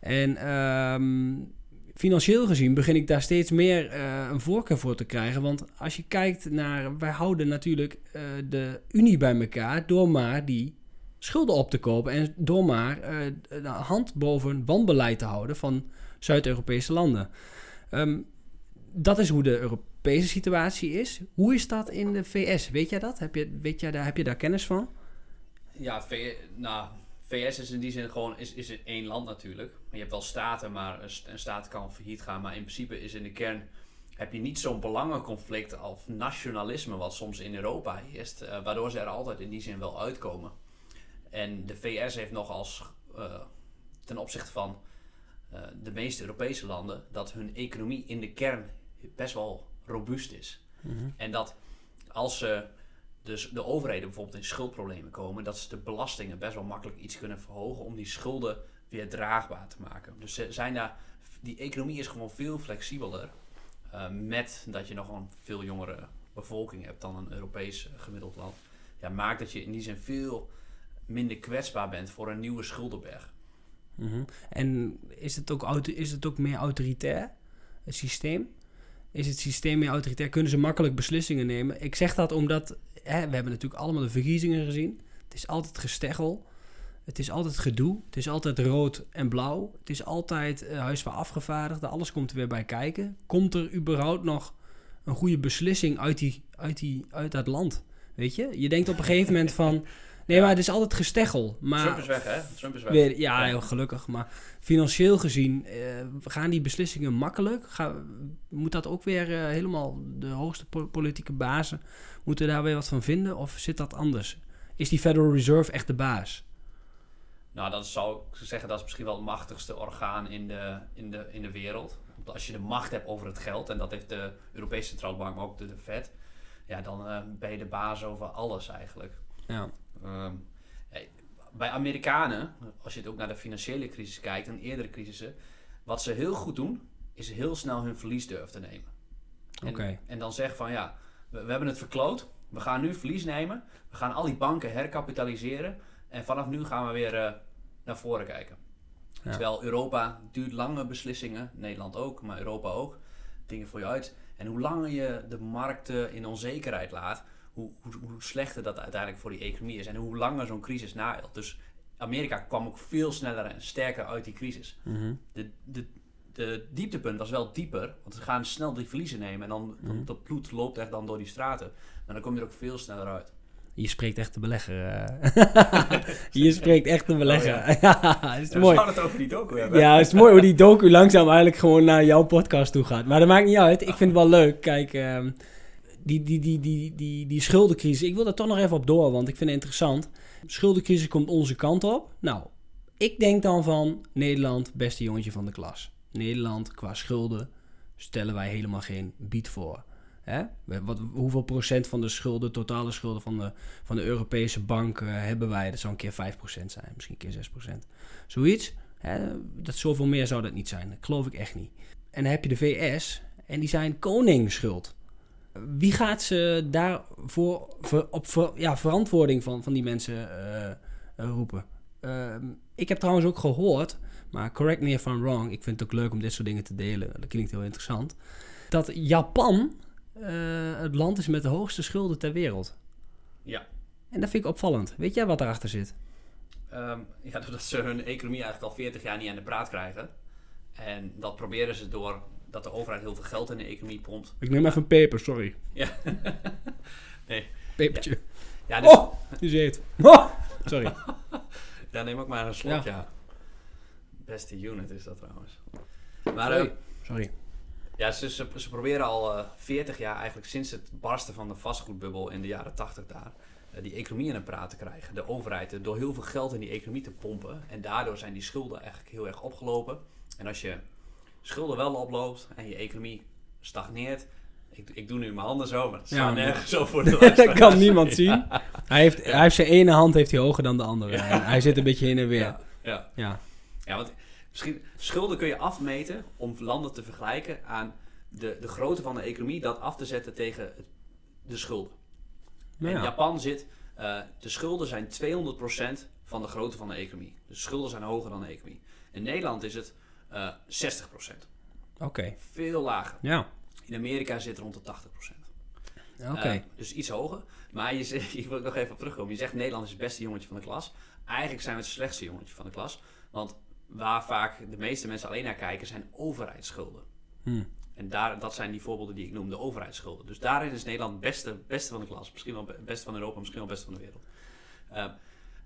En um, financieel gezien begin ik daar steeds meer uh, een voorkeur voor te krijgen. Want als je kijkt naar, wij houden natuurlijk uh, de Unie bij elkaar door maar die schulden op te kopen en door maar uh, de hand boven wanbeleid te houden van Zuid-Europese landen. Um, dat is hoe de Europese situatie is. Hoe is dat in de VS? Weet jij dat? Heb je, weet jij daar, heb je daar kennis van? Ja, v nou, VS is in die zin gewoon is, is één land natuurlijk. Je hebt wel staten, maar een staat kan failliet gaan. Maar in principe is in de kern heb je niet zo'n belangenconflict of nationalisme wat soms in Europa heerst. Uh, waardoor ze er altijd in die zin wel uitkomen. En de VS heeft nog als uh, ten opzichte van uh, de meeste Europese landen dat hun economie in de kern best wel robuust is. Mm -hmm. En dat als ze dus de overheden bijvoorbeeld in schuldproblemen komen, dat ze de belastingen best wel makkelijk iets kunnen verhogen om die schulden weer draagbaar te maken. Dus zijn daar, die economie is gewoon veel flexibeler. Uh, met dat je nog een veel jongere bevolking hebt dan een Europees gemiddeld land. Ja, maakt dat je in die zin veel minder kwetsbaar bent voor een nieuwe schuldenberg. -hmm. En is het, ook, is het ook meer autoritair, het systeem? Is het systeem meer autoritair? Kunnen ze makkelijk beslissingen nemen? Ik zeg dat omdat hè, we hebben natuurlijk allemaal de verkiezingen gezien. Het is altijd gesteggel. Het is altijd gedoe. Het is altijd rood en blauw. Het is altijd uh, huis van afgevaardigden. Alles komt er weer bij kijken. Komt er überhaupt nog een goede beslissing uit, die, uit, die, uit dat land? Weet je? Je denkt op een gegeven moment van... Nee, maar het is altijd gesteggel. Maar Trump is weg, hè? Trump is weg. Weer, ja, heel gelukkig. Maar financieel gezien, uh, gaan die beslissingen makkelijk? Ga, moet dat ook weer uh, helemaal de hoogste po politieke bazen moeten daar weer wat van vinden? Of zit dat anders? Is die Federal Reserve echt de baas? Nou, dat zou ik zeggen, dat is misschien wel het machtigste orgaan in de, in de, in de wereld. Als je de macht hebt over het geld, en dat heeft de Europese Centrale Bank, maar ook de, de Fed, ja, dan uh, ben je de baas over alles eigenlijk. Ja. Um, bij Amerikanen, als je het ook naar de financiële crisis kijkt en eerdere crisissen, wat ze heel goed doen, is heel snel hun verlies durven te nemen. Oké. Okay. En dan zeggen van ja, we, we, hebben het verkloot, we gaan nu verlies nemen, we gaan al die banken herkapitaliseren en vanaf nu gaan we weer uh, naar voren kijken. Ja. Terwijl Europa duurt lange beslissingen, Nederland ook, maar Europa ook, dingen voor je uit. En hoe langer je de markten in onzekerheid laat, hoe, hoe, hoe, slechter dat uiteindelijk voor die economie is. En hoe langer zo'n crisis naelt. Dus Amerika kwam ook veel sneller en sterker uit die crisis. Mm -hmm. de, de, de dieptepunt was wel dieper. Want ze gaan snel die verliezen nemen. En dan, mm dan dat bloed loopt echt dan door die straten. Maar dan kom je er ook veel sneller uit. Je spreekt echt de belegger. je spreekt echt de belegger. Oh, ja. ja, is ja, mooi. We gaan het over die docu hebben. Ja, het is mooi hoe die docu langzaam eigenlijk gewoon naar jouw podcast toe gaat. Maar dat maakt niet uit. Ik vind het wel leuk. Kijk, um, die, die, die, die, die, die schuldencrisis. Ik wil daar toch nog even op door, want ik vind het interessant. Schuldencrisis komt onze kant op. Nou, ik denk dan van Nederland, beste jongetje van de klas. Nederland qua schulden stellen wij helemaal geen bied voor. Hè? Wat, hoeveel procent van de schulden, totale schulden van de, van de Europese banken hebben wij? Dat zou een keer 5% zijn, misschien een keer 6%. Zoiets. Hè? Dat zoveel meer zou dat niet zijn. Dat geloof ik echt niet. En dan heb je de VS en die zijn koningsschuld. Wie gaat ze daarvoor voor, op ver, ja, verantwoording van, van die mensen uh, uh, roepen? Uh, ik heb trouwens ook gehoord, maar correct me if I'm wrong, ik vind het ook leuk om dit soort dingen te delen, dat klinkt heel interessant, dat Japan het land is met de hoogste schulden ter wereld. Ja. En dat vind ik opvallend. Weet jij wat daarachter zit? Um, ja, doordat ze hun economie eigenlijk al 40 jaar niet aan de praat krijgen. En dat proberen ze door dat de overheid heel veel geld in de economie pompt. Ik neem even een peper, sorry. Ja. nee. Pepertje. Ja, dus... Oh, je ziet. Oh, sorry. ja, neem ook maar een slok, ja. ja. Beste unit is dat trouwens. Maar, sorry. Uh, sorry. Ja, ze, ze, ze, proberen al uh, 40 jaar, eigenlijk sinds het barsten van de vastgoedbubbel in de jaren 80 daar, uh, die economie in een praat te krijgen. De overheid, door heel veel geld in die economie te pompen. En daardoor zijn die schulden eigenlijk heel erg opgelopen. En als je schulden wel oploopt en je economie stagneert. Ik, ik doe nu mijn handen zo, maar dat staat Ja, nergens zo voor de Dat kan niemand zien. Hij heeft, hij heeft zijn ene hand heeft hij hoger dan de andere. Ja. Hij zit een beetje heen en weer. Ja, ja. Ja. want misschien schulden kun je afmeten om landen te vergelijken aan de, de grootte van de economie, dat af te zetten tegen de schulden. Nou In ja. Japan zit, eh, de schulden zijn 200% van de grootte van de economie. De schulden zijn hoger dan de economie. In Nederland is het eh 60%. Oké. Veel lager. Ja. In Amerika zit het rond de 80%. Oké. Eh, dus iets hoger. Maar je, zegt- hier wil ik nog even op terugkomen. Je zegt Nederland is het beste jongetje van de klas. Eigenlijk zijn we het slechtste jongetje van de klas. Want waar vaak de meeste mensen alleen naar kijken zijn overheidsschulden. Hm. En daar, dat zijn die voorbeelden die ik noem, de overheidsschulden. Dus daarin is Nederland het beste, beste van de klas. Misschien wel het beste van Europa, misschien wel het beste van de wereld. Eh,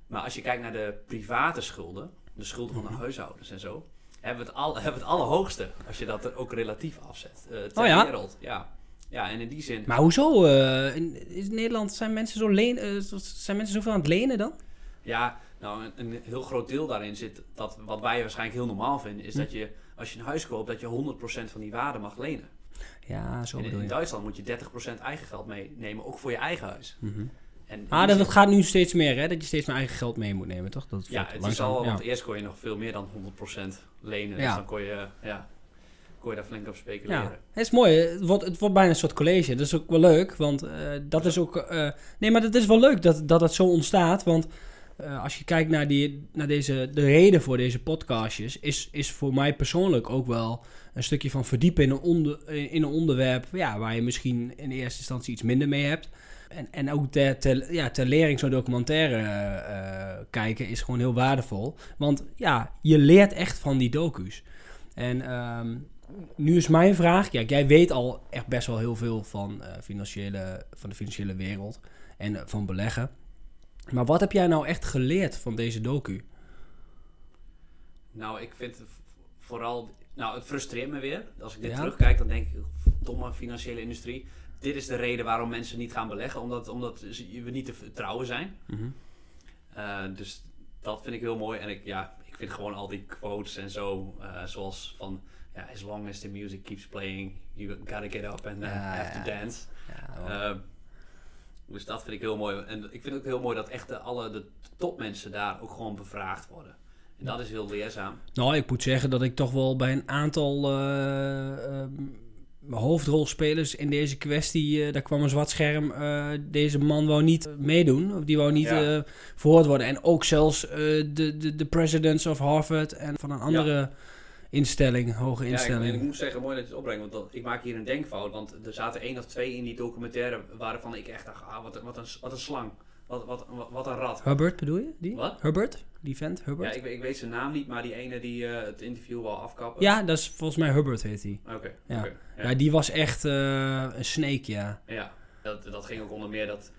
maar als je kijkt naar de private schulden, de schulden van de huishoudens en zo, hebben we het, al, hebben we het allerhoogste. Als je dat er ook relatief afzet. eh ter Oh ja? wereld. Ja. ja, en in die zin. Maar hoezo? eh, in, in Nederland zijn mensen, zo leen, eh, zijn mensen zoveel aan het lenen dan? Ja, nou, een, een heel groot deel daarin zit dat wat wij waarschijnlijk heel normaal vinden, Hm. is dat je als je een huis koopt, dat je 100% van die waarde mag lenen. Ja, zo En in, bedoel in je. Duitsland moet je 30% eigen geld meenemen, ook voor je eigen huis. Mhm. En in Ah, dat, dat gaat nu steeds meer, hè? Dat je steeds meer eigen geld mee moet nemen, toch? Dat Ja, het is al, ja. want eerst kon je nog veel meer dan 100% lenen. Ja. Dus dan kon je, ja, kon je daar flink op speculeren. Ja, het is mooi. Het wordt, het wordt bijna een soort college. Dat is ook wel leuk, want eh, dat is ook... eh, nee, maar het is wel leuk dat, dat het zo ontstaat, want... eh, als je kijkt naar, die, naar deze, de reden voor deze podcastjes, is, is voor mij persoonlijk ook wel een stukje van verdiepen in een, onder, in een onderwerp ja, waar je misschien in eerste instantie iets minder mee hebt. En, en ook ter, ja, ter lering zo'n documentaire eh, eh, kijken is gewoon heel waardevol. Want ja, je leert echt van die docu's. En ehm, nu is mijn vraag, ja, jij weet al echt best wel heel veel van, eh, financiële, van de financiële wereld en eh, van beleggen. Maar wat heb jij nou echt geleerd van deze docu? Nou, ik vind vooral... Nou, het frustreert me weer. Als ik dit Ja? terugkijk, dan denk ik... Domme financiële industrie. Dit is de reden waarom mensen niet gaan beleggen. Omdat, omdat we niet te vertrouwen zijn. Eh, dus dat vind ik heel mooi. En ik, ja, ik vind gewoon al die quotes en zo, eh, zoals van, ja, as long as the music keeps playing, you gotta get up and uh, Ja, have to dance. Ja. Eh, dus dat vind ik heel mooi. En ik vind het ook heel mooi dat echt de, alle de topmensen daar ook gewoon bevraagd worden. En dat is heel leerzaam. Nou, ik moet zeggen dat ik toch wel bij een aantal eh, ehm, hoofdrolspelers in deze kwestie, eh, daar kwam een zwart scherm, eh, deze man wou niet meedoen, of die wou niet Ja. eh, verhoord worden. En ook zelfs eh, de, de, de presidents of Harvard en van een andere instelling, hoge Ja, ik, instelling. ik moet zeggen, mooi dat je het opbrengt, want dat, ik maak hier een denkfout. Want er zaten één of twee in die documentaire waarvan ik echt dacht, ah, wat, een- wat, een, wat een slang. Wat, wat, wat, een rat. Hubbard bedoel je? Die? Wat? Hubbard? Die vent, Ja, Hubbard? ik, ik weet zijn naam niet, maar die ene die eh, het interview wou afkappen. Ja, dat is volgens mij Hubbard heet hij. Oké, Ja. Ja. ja. die was echt eh, een snake, ja. Ja, dat, dat ging ook onder meer dat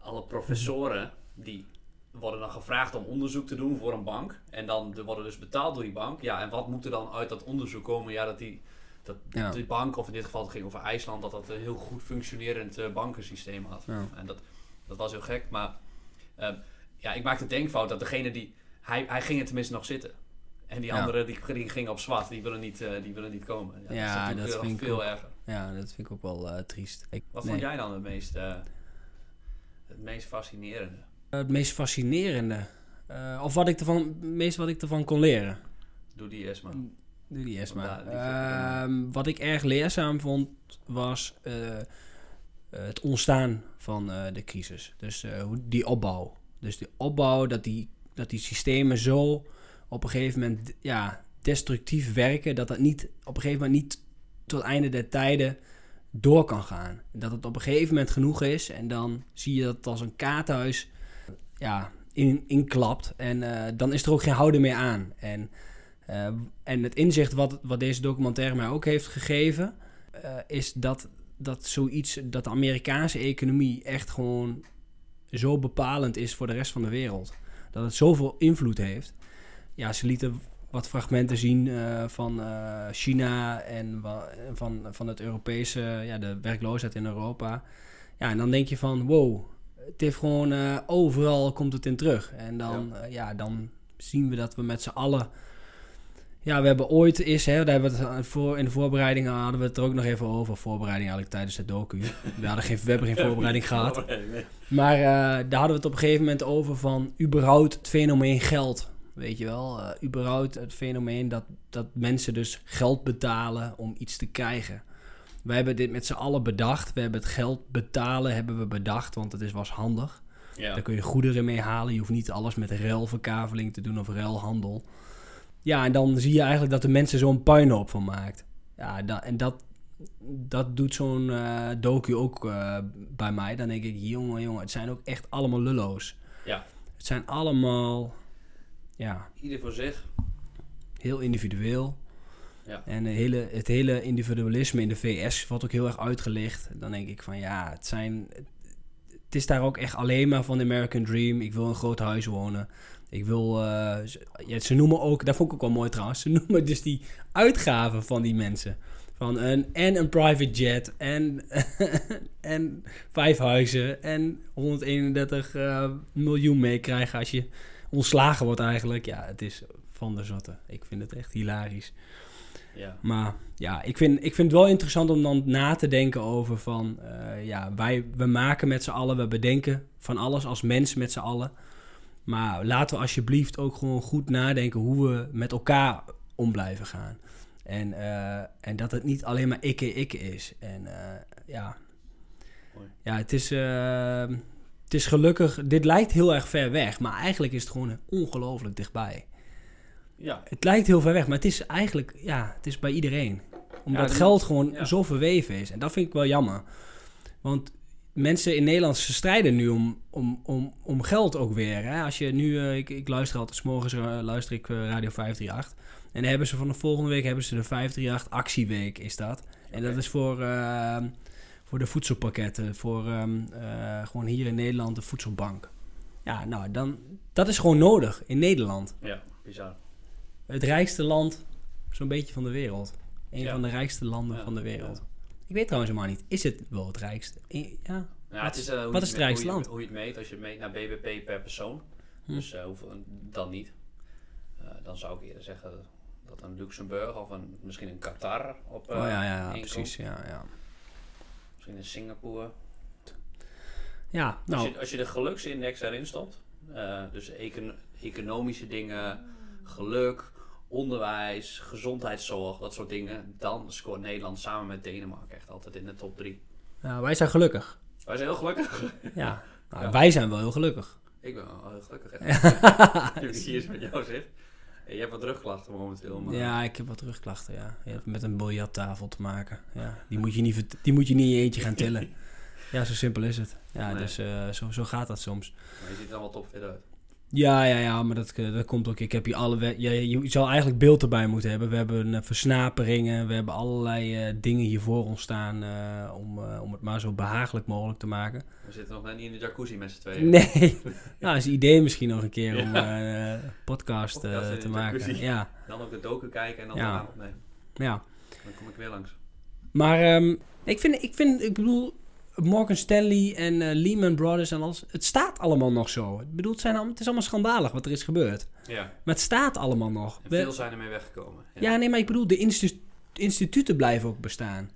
alle professoren die worden dan gevraagd om onderzoek te doen voor een bank. En dan de- worden dus betaald door die bank. Ja, en wat moet er dan uit dat onderzoek komen? Ja, dat die, dat Ja. die bank, of in dit geval het ging over IJsland, dat dat een heel goed functionerend eh, bankensysteem had. Ja. En dat, dat was heel gek. Maar ehm, ja, ik maakte de denkfout dat degene die... hij, hij ging er tenminste nog zitten. En die Ja. anderen die, die gingen op zwart, die willen niet, eh, die willen niet komen. Ja, Ja, dat, vind ik veel ook. erger. Ja, dat vind ik ook wel eh, triest. Ik, Wat nee. vond jij dan het meest, het meest fascinerende? Het meest fascinerende. eh, of wat ik ervan, het meest wat ik ervan kon leren. Doe die eerst maar. Doe die eerst maar. Ja, die vind ik Ehm, wat ik erg leerzaam vond, was eh, eh, het ontstaan van eh, de crisis. Dus eh, hoe die opbouw. Dus die opbouw, dat die, dat die systemen zo op een gegeven moment ja, destructief werken, dat dat niet op een gegeven moment niet tot het einde der tijden door kan gaan. Dat het op een gegeven moment genoeg is en dan zie je dat het als een kaarthuis ja, in, inklapt en eh, dan is er ook geen houden meer aan. En eh, en het inzicht wat, wat deze documentaire mij ook heeft gegeven, eh, is dat, dat zoiets, dat de Amerikaanse economie echt gewoon zo bepalend is voor de rest van de wereld. Dat het zoveel invloed heeft. Ja, ze lieten wat fragmenten zien van China en van, van het Europese, ja, de werkloosheid in Europa. Ja, en dan denk je van, wow, het heeft gewoon eh, overal komt het in terug. En dan, ja. ja, dan zien we dat we met z'n allen ja, we hebben ooit is, hè, daar hebben we het voor, in de voorbereiding hadden we het er ook nog even over. Voorbereiding eigenlijk tijdens de docu. We, hadden geen, we hebben geen voorbereiding gehad. Maar uh, daar hadden we het op een gegeven moment over van überhaupt het fenomeen geld. Weet je wel, überhaupt het fenomeen dat, dat mensen dus geld betalen om iets te krijgen. Wij hebben dit met z'n allen bedacht. We hebben het geld betalen hebben we bedacht, want het is, was handig. Ja. Daar kun je goederen mee halen. Je hoeft niet alles met ruilverkaveling te doen of ruilhandel. Ja, en dan zie je eigenlijk dat de mensen zo'n puinhoop van maakt. Ja, en dat, dat doet zo'n uh, docu ook uh, bij mij. Dan denk ik, jongen, jongen, het zijn ook echt allemaal lullo's. Ja. Het zijn allemaal, ja... Ieder voor zich. Heel individueel. En hele, het hele individualisme in de VS wordt ook heel erg uitgelicht. Dan denk ik van, ja, het zijn... Het is daar ook echt alleen maar van de American Dream. Ik wil een groot huis wonen. Ik wil, ja, ze noemen ook, dat vond ik ook wel mooi trouwens, ze noemen dus die uitgaven van die mensen. Van een, en een private jet, en, en vijf huizen, en 131 uh, miljoen meekrijgen als je ontslagen wordt eigenlijk. Ja, het is van de zotte. Ik vind het echt hilarisch. Ja. Maar ja, ik vind, ik vind het wel interessant om dan na te denken over van, uh, ja, wij, we maken met z'n allen, we bedenken van alles als mens met z'n allen. Maar laten we alsjeblieft ook gewoon goed nadenken hoe we met elkaar om blijven gaan. En, uh, en dat het niet alleen maar ikke, ikke is. En uh, ja. Mooi. ja, het is, het is gelukkig... Dit lijkt heel erg ver weg, maar eigenlijk is het gewoon ongelooflijk dichtbij. Ja. Het lijkt heel ver weg, maar het is eigenlijk... Ja, het is bij iedereen. Omdat Ja, geld gewoon ja. zo verweven is. En dat vind ik wel jammer. Want mensen in Nederland ze strijden nu om, om, om, om geld ook weer. Hè? Als je nu, uh, ik, ik luister altijd, s morgens uh, luister ik uh, Radio 538. En dan hebben ze van de volgende week hebben ze de 538 actieweek, is dat. En dat is voor, uh, voor de voedselpakketten, voor um, gewoon hier in Nederland de voedselbank. Ja, nou, dan, dat is gewoon nodig in Nederland. Ja, bizar. Het rijkste land, zo'n beetje van de wereld. Een Ja. van de rijkste landen Ja, van de wereld. Ik weet trouwens helemaal niet, is het wel het rijkste? Ja, Ja, Wat het is- eh, wat is het rijkste land? Hoe je het meet, als je het meet naar BBP per persoon. Hm. Dus hoeveel, dan niet. Eh, dan zou ik eerder zeggen dat een Luxemburg of een, misschien een Qatar op oh ja, ja, precies. Ja, ja. Misschien een Singapore. ja Als, nou, je, als je de geluksindex erin stopt, dus econ- economische dingen, geluk, onderwijs, gezondheidszorg, dat soort dingen, dan scoort Nederland samen met Denemarken echt altijd in de top 3. ja, wij zijn gelukkig. Wij zijn heel gelukkig. Ja, nou, Ja. wij zijn wel heel gelukkig. Ik ben wel heel gelukkig. hè. Nu ik hier eens met jou zit. En je hebt wat rugklachten momenteel. Maar Ja, ik heb wat terugklachten, ja. Je hebt met een biljarttafel te maken. Ja, die, moet je niet, die moet je niet in je eentje gaan tillen. Ja, zo simpel is het. Ja, Nee. dus eh, zo, zo gaat dat soms. maar je ziet er allemaal topfit uit. Ja, ja, ja, maar dat, eh, dat komt ook. Ik heb hier alle... Ja, je zou eigenlijk beeld erbij moeten hebben. We hebben eh, versnaperingen. We hebben allerlei eh, dingen hier voor ons staan... om, om het maar zo behagelijk mogelijk te maken. We zitten nog net niet in de jacuzzi met z'n tweeën. Nee. nou, is een idee misschien nog een keer om eh podcast te maken. jacuzzi. Ja, Dan ook de doken kijken en dan Ja. opnemen. ja. Dan kom ik weer langs. Maar ehm, ik, vind, ik vind, ik bedoel, Morgan Stanley en eh, Lehman Brothers en alles. Het staat allemaal nog zo. Ik bedoel, het, zijn, allemaal- het is allemaal schandalig wat er is gebeurd. Ja, Maar het staat allemaal nog. en We- veel zijn ermee weggekomen. ja, nee, maar ik bedoel, de instituten blijven ook bestaan.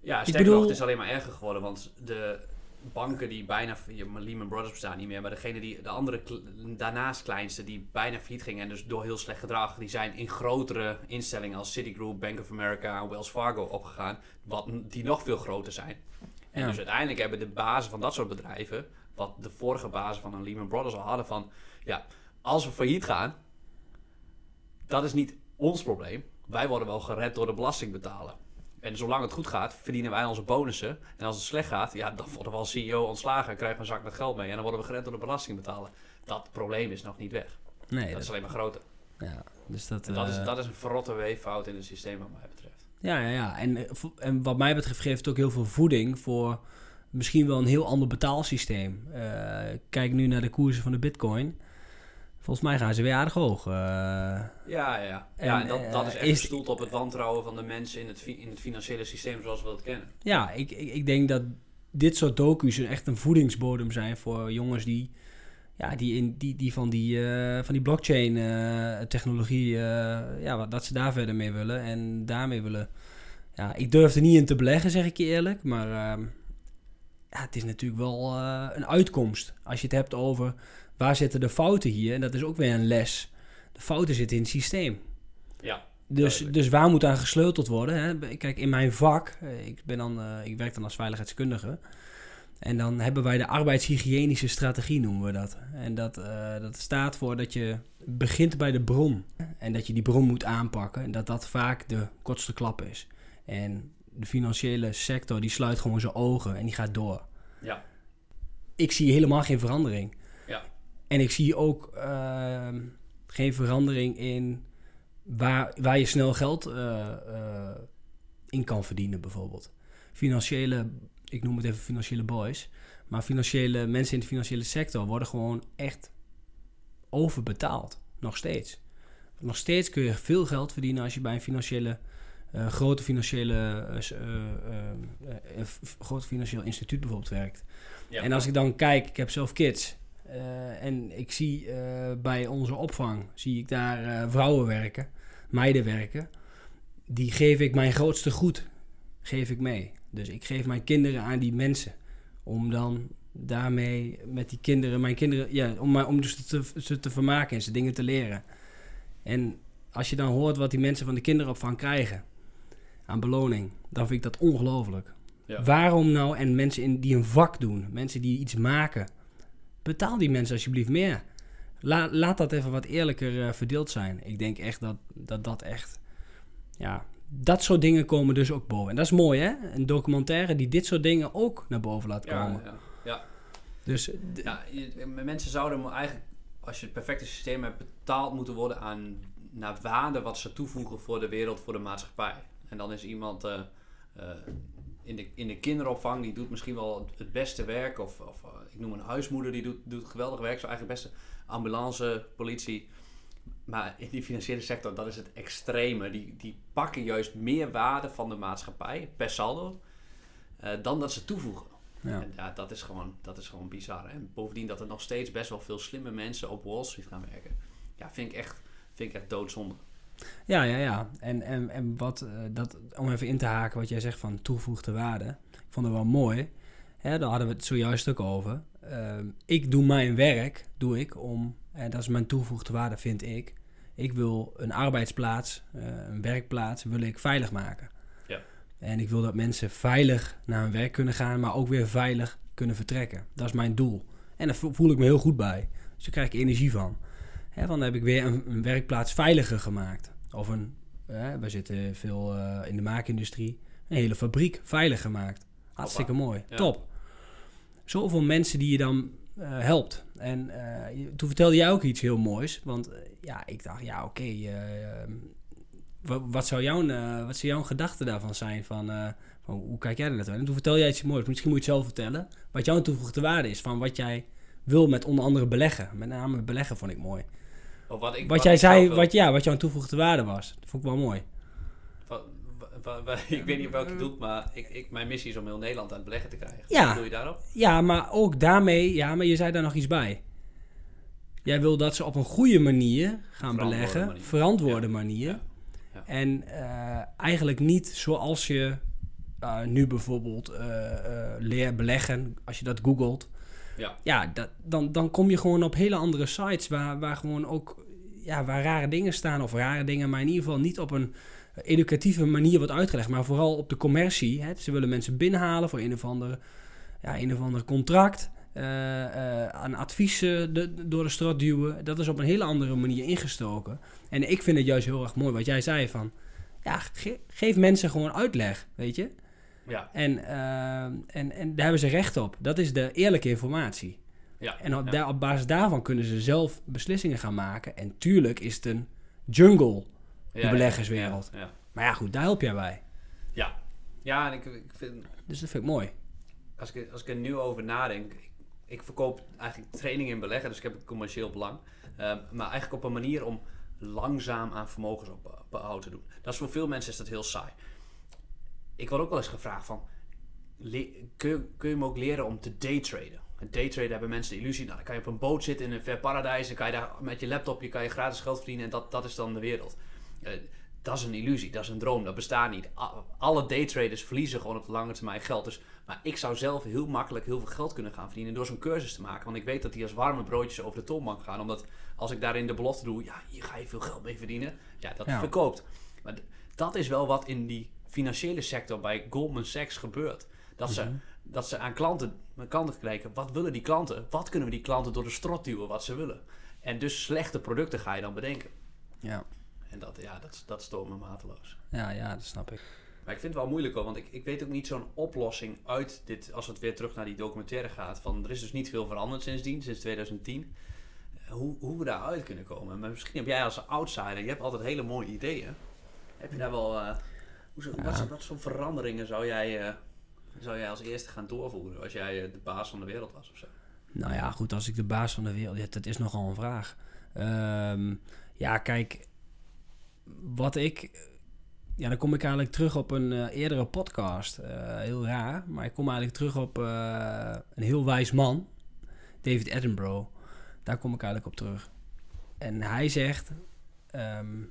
Ja, Ik sterker bedoel- nog, het is alleen maar erger geworden, want de banken die bijna, Lehman Brothers bestaan niet meer, maar degene die, de andere daarnaast kleinste die bijna failliet gingen en dus door heel slecht gedrag, die zijn in grotere instellingen als Citigroup, Bank of America en Wells Fargo opgegaan, wat, die nog veel groter zijn. En Ja. dus uiteindelijk hebben de bazen van dat soort bedrijven, wat de vorige bazen van een Lehman Brothers al hadden van, ja, als we failliet gaan, dat is niet ons probleem. Wij worden wel gered door de belastingbetaler. En zolang het goed gaat, verdienen wij onze bonussen. En als het slecht gaat, ja, dan worden we als CEO ontslagen en krijgen we een zak met geld mee. En dan worden we gered door de belastingbetaler. Dat probleem is nog niet weg. Nee, dat dat, is alleen maar groter. ja, dus dat, En dat, is, eh, dat is een verrotte weeffout in het systeem wat mij. Ja, ja, ja. En, eh, en wat mij betreft geeft het ook heel veel voeding voor misschien wel een heel ander betaalsysteem. Eh, kijk nu naar de koersen van de bitcoin. Volgens mij gaan ze weer aardig hoog. eh. Ja, ja, ja. En, ja en dat, dat is echt is- gestoeld op het wantrouwen van de mensen in het, in het financiële systeem zoals we dat kennen. ja, ik, ik, ik denk dat dit soort docu's echt een voedingsbodem zijn voor jongens die, ja, die, in, die, die van die, eh, van die blockchain eh, technologie, eh, ja, wat- dat ze daar verder mee willen en daarmee willen. Ja, ik durf er niet in te beleggen, zeg ik je eerlijk, maar ehm, ja, het is natuurlijk wel een uitkomst. Als je het hebt over waar zitten de fouten hier, en dat is ook weer een les. De fouten zitten in het systeem. Ja, Dus, Duidelijk. dus waar moet aan gesleuteld worden? Hè? Kijk, in mijn vak, ik, ben dan, ik werk dan als veiligheidskundige. En dan hebben wij de arbeidshygiënische strategie, noemen we dat. En dat, eh, dat staat voor dat je begint bij de bron. En dat je die bron moet aanpakken. En dat dat vaak de kortste klap is. En de financiële sector die sluit gewoon zijn ogen en die gaat door. ja, Ik zie helemaal geen verandering. ja. En ik zie ook ehm, geen verandering in waar, waar je snel geld eh, eh, in kan verdienen, bijvoorbeeld. Financiële, ik noem het even financiële boys, maar financiële mensen in de financiële sector worden gewoon echt overbetaald. Nog steeds. Nog steeds kun je veel geld verdienen als je bij een financiële, eh, grote financiële, eh, eh, groot financieel instituut bijvoorbeeld werkt. ja. En als ik dan kijk, ik heb zelf kids. en ik zie bij onze opvang, zie ik daar vrouwen werken, meiden werken. Die geef ik mijn grootste goed, geef ik mee. Dus ik geef mijn kinderen aan die mensen. Om dan daarmee met die kinderen, mijn kinderen, ja, om, om dus te, ze te vermaken en ze dingen te leren. En als je dan hoort wat die mensen van de kinderopvang krijgen aan beloning, dan vind ik dat ongelooflijk. Ja. Waarom nou, en mensen in, die een vak doen, mensen die iets maken, betaal die mensen alsjeblieft meer. La- laat dat even wat eerlijker eh, verdeeld zijn. Ik denk echt dat, dat dat echt, ja, dat soort dingen komen dus ook boven. En dat is mooi hè, een documentaire die dit soort dingen ook naar boven laat Ja, komen. ja, ja. Dus eh, Ja, je- mensen zouden eigenlijk, als je het perfecte systeem hebt, betaald moeten worden aan naar waarde wat ze toevoegen voor de wereld, voor de maatschappij. En dan is iemand eh, eh, in, de, in de kinderopvang, die doet misschien wel het, beste werk. Of, of ik noem een huismoeder, die doet, doet geweldig werk. Zo eigenlijk beste ambulance, politie. Maar in die financiële sector, dat is het extreme. Die, die pakken juist meer waarde van de maatschappij per saldo eh, dan dat ze toevoegen. ja. En ja, dat is, gewoon, dat is gewoon bizar. En bovendien dat er nog steeds best wel veel slimme mensen op Wall Street gaan werken. Ja, vind ik echt, vind ik echt doodzonde. Ja, ja, ja. En, en, en wat, eh, dat, om even in te haken wat jij zegt van toegevoegde waarde. Ik vond het wel mooi. Hè, daar hadden we het zojuist ook over. Ehm, ik doe mijn werk, doe ik om, en dat is mijn toegevoegde waarde, vind ik. Ik wil een arbeidsplaats, eh, een werkplaats, wil ik veilig maken. Ja. En ik wil dat mensen veilig naar hun werk kunnen gaan, maar ook weer veilig kunnen vertrekken. Dat is mijn doel. En daar vo- voel ik me heel goed bij. Dus daar krijg ik energie van. Hè, want dan heb ik weer een, een werkplaats veiliger gemaakt. Of een, hè, we zitten veel eh, in de maakindustrie, een hele fabriek veilig gemaakt. Hartstikke mooi, Ja. top. Zoveel mensen die je dan eh, helpt. En eh, je- toen vertelde jij ook iets heel moois. Want eh, ja, ik dacht, ja oké, eh, eh, wa- wat, zou jouw, eh, wat zou jouw gedachte daarvan zijn? Van, eh, van hoe kijk jij er naartoe? En toen vertelde jij iets moois. Misschien moet je het zelf vertellen. Wat jouw toegevoegde waarde is van wat jij wil met onder andere beleggen. Met name beleggen vond ik mooi. Of wat ik, Wat jij ik zelf zei, wat, ja, wat jouw toegevoegde waarde was. Dat vond ik wel mooi. Ik weet niet op welke doet, maar ik, ik, mijn missie is om heel Nederland aan het beleggen te krijgen. Ja. Wat doe je daarop? Ja, maar ook daarmee, ja, maar je zei daar nog iets bij. Jij wil dat ze op een goede manier gaan beleggen, manier. verantwoorde Ja. manier. Ja. Ja. En eh, eigenlijk niet zoals je eh, nu bijvoorbeeld leer beleggen, als je dat googelt. Ja. Ja, dat, dan, dan kom je gewoon op hele andere sites waar, waar gewoon ook ja, waar rare dingen staan. Of rare dingen, maar in ieder geval niet op een educatieve manier wordt uitgelegd. Maar vooral op de commercie. Hè. Ze willen mensen binnenhalen voor een of ander, ja, een of ander contract. eh, eh, aan adviezen de, door de strot duwen. Dat is op een hele andere manier ingestoken. En ik vind het juist heel erg mooi wat jij zei van... Ja, ge- geef mensen gewoon uitleg, weet je. Ja. En, eh, en, en daar hebben ze recht op. Dat is de eerlijke informatie. Ja. En op, ja. daar, op basis daarvan kunnen ze zelf beslissingen gaan maken. En tuurlijk is het een jungle. Ja, beleggerswereld. Maar ja, goed, daar help jij bij. ja. Ja, en ik, ik vind, Dus dat vind ik mooi. als ik, als ik er nu over nadenk, ik, ik verkoop eigenlijk training in beleggen, dus ik heb een commercieel belang. Ehm, maar eigenlijk op een manier om langzaam aan vermogensopbouw te doen. Dat is voor veel mensen is dat heel saai. Ik word ook wel eens gevraagd van, kun, je, kun je me ook leren om te daytraden? En daytraden hebben mensen de illusie, nou dan kan je op een boot zitten in een ver paradijs, dan kan je daar met je laptopje kan je gratis geld verdienen en dat, dat is dan de wereld. Eh, dat is een illusie, dat is een droom, dat bestaat niet. Alle daytraders verliezen gewoon op de lange termijn geld. Dus, maar ik zou zelf heel makkelijk heel veel geld kunnen gaan verdienen door zo'n cursus te maken. Want ik weet dat die als warme broodjes over de toonbank gaan. Omdat als ik daarin de belofte doe, ja, hier ga je veel geld mee verdienen. Ja, dat Ja. verkoopt. Maar dat is wel wat in die financiële sector bij Goldman Sachs gebeurt. Dat ze, dat ze aan klanten, aan klanten kijken, wat willen die klanten? Wat kunnen we die klanten door de strot duwen wat ze willen? En dus slechte producten ga je dan bedenken. Ja, En dat, ja, dat, dat stoort me mateloos. ja, ja dat snap ik. Maar ik vind het wel moeilijk hoor, want ik, ik weet ook niet zo'n oplossing uit dit, als het weer terug naar die documentaire gaat. Van er is dus niet veel veranderd sindsdien, sinds 2010. Eh, Hoe, hoe we daaruit kunnen komen. Maar misschien heb jij als outsider, je hebt altijd hele mooie ideeën. Heb je daar wel, hoe, zo- wat, wat voor veranderingen zou jij, eh, zou jij als eerste gaan doorvoeren als jij de baas van de wereld was of zo? Nou ja, goed, als ik de baas van de wereld... Ja, dat is nogal een vraag. Ehm, ja, kijk, wat ik... Ja, dan kom ik eigenlijk terug op een eh, eerdere podcast. Eh, heel raar, maar ik kom eigenlijk terug op eh, een heel wijs man. David Attenborough. Daar kom ik eigenlijk op terug. En hij zegt... ehm,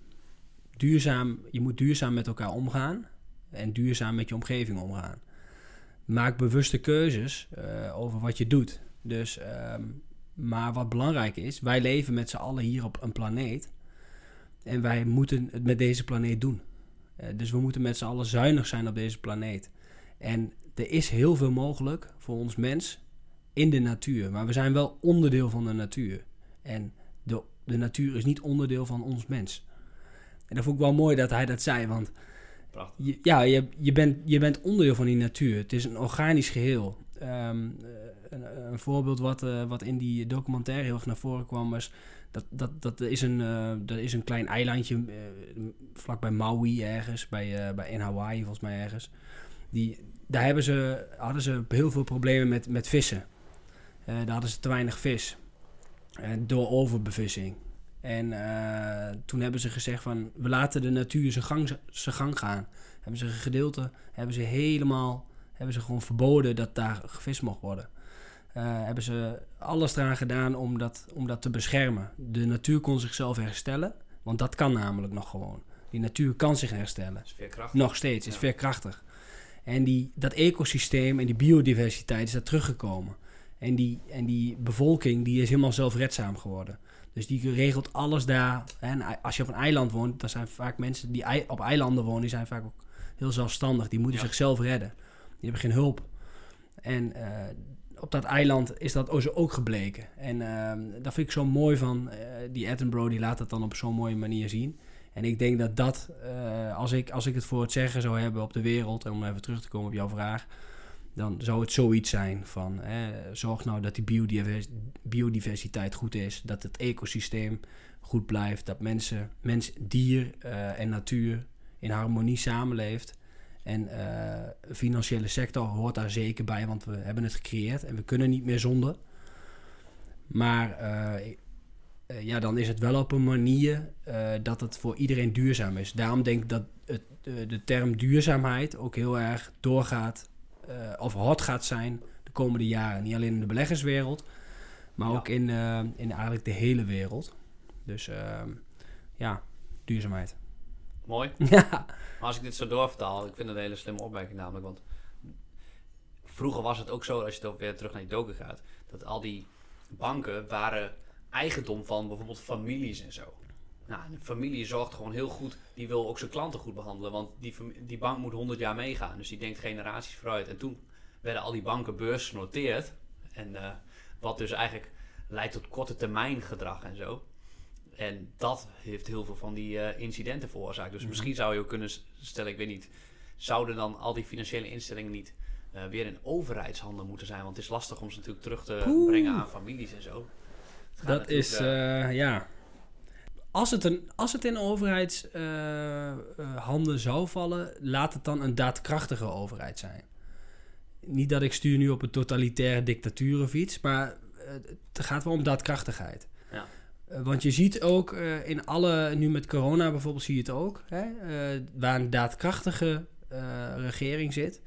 duurzaam, je moet duurzaam met elkaar omgaan. En duurzaam met je omgeving omgaan. Maak bewuste keuzes over wat je doet. Dus, ehm, maar wat belangrijk is, wij leven met z'n allen hier op een planeet. En wij moeten het met deze planeet doen. Eh, dus we moeten met z'n allen zuinig zijn op deze planeet. En er is heel veel mogelijk voor ons mens in de natuur. Maar we zijn wel onderdeel van de natuur. En de, de natuur is niet onderdeel van ons mens. En dat vond ik wel mooi dat hij dat zei, want je, ja, je, je, bent, je bent onderdeel van die natuur. Het is een organisch geheel. Ehm, eh, een, een voorbeeld wat, eh, wat in die documentaire heel erg naar voren kwam was... Dat, dat, dat, is, een, eh, dat is een klein eilandje eh, vlakbij Maui ergens, bij, eh, bij in Hawaii volgens mij ergens. Die, daar hebben ze, hadden ze heel veel problemen met, met vissen. Daar hadden ze te weinig vis. Door overbevissing. En toen hebben ze gezegd van, we laten de natuur zijn gang, zijn gang gaan. Hebben ze een gedeelte, hebben ze helemaal, hebben ze gewoon verboden dat daar gevist mocht worden. Eh, hebben ze alles eraan gedaan om dat, om dat te beschermen. De natuur kon zichzelf herstellen, want dat kan namelijk nog gewoon. Die natuur kan zich herstellen. Is veerkrachtig. Nog steeds, is Ja. veerkrachtig. En die, dat ecosysteem en die biodiversiteit is daar teruggekomen. En die, en die bevolking die is helemaal zelfredzaam geworden. Dus die regelt alles daar. En als je op een eiland woont, dan zijn vaak mensen die op eilanden wonen, die zijn vaak ook heel zelfstandig. Die moeten Ja. zichzelf redden. Die hebben geen hulp. En eh, op dat eiland is dat ook- ook gebleken. En ehm, dat vind ik zo mooi van eh, die Attenborough, die laat dat dan op zo'n mooie manier zien. En ik denk dat dat, eh, als, ik, als ik het voor het zeggen zou hebben op de wereld, en om even terug te komen op jouw vraag, dan zou het zoiets zijn van, hè, zorg nou dat die biodivers- biodiversiteit goed is, dat het ecosysteem goed blijft, dat mensen, mens, dier eh, en natuur in harmonie samenleeft. En eh, de financiële sector hoort daar zeker bij, want we hebben het gecreëerd en we kunnen niet meer zonder. Maar eh, eh, ja, dan is het wel op een manier eh, dat het voor iedereen duurzaam is. Daarom denk ik dat het, eh, de term duurzaamheid ook heel erg doorgaat eh, of hot gaat zijn de komende jaren. Niet alleen in de beleggerswereld, maar Ja. ook in, eh, in eigenlijk de hele wereld. Dus ja, duurzaamheid. Mooi. ja, Maar als ik dit zo doorvertaal, ik vind het een hele slimme opmerking namelijk. Want vroeger was het ook zo, als je dan weer terug naar die doken gaat, dat al die banken waren eigendom van bijvoorbeeld families en zo. Nou, een familie zorgt gewoon heel goed, die wil ook zijn klanten goed behandelen, want die, die bank moet 100 jaar meegaan. Dus die denkt generaties vooruit. En toen werden al die banken beursgenoteerd. En eh, wat dus eigenlijk leidt tot korte termijn gedrag en zo. En dat heeft heel veel van die eh, incidenten veroorzaakt. Dus misschien zou je ook kunnen stellen, ik weet niet, zouden dan al die financiële instellingen niet eh, weer in overheidshanden moeten zijn? Want het is lastig om ze natuurlijk terug te brengen aan families en zo. Dat is, eh, ja. Als het, een, als het in overheidshanden zou vallen, laat het dan een daadkrachtige overheid zijn. Niet dat ik stuur nu op een totalitaire dictatuur of iets, maar het gaat wel om daadkrachtigheid. Eh, want je ziet ook eh, in alle, nu met corona bijvoorbeeld, zie je het ook, hè, eh, waar een daadkrachtige regering zit,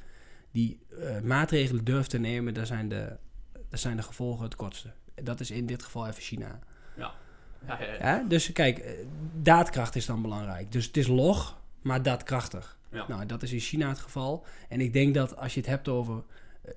die maatregelen durft te nemen, daar zijn, de, daar zijn de gevolgen het kortste. Dat is in dit geval even China. ja, ja, ja, Ja, dus kijk, daadkracht is dan belangrijk. Dus het is log, maar daadkrachtig. Ja. Nou, dat is in China het geval. En ik denk dat als je het hebt over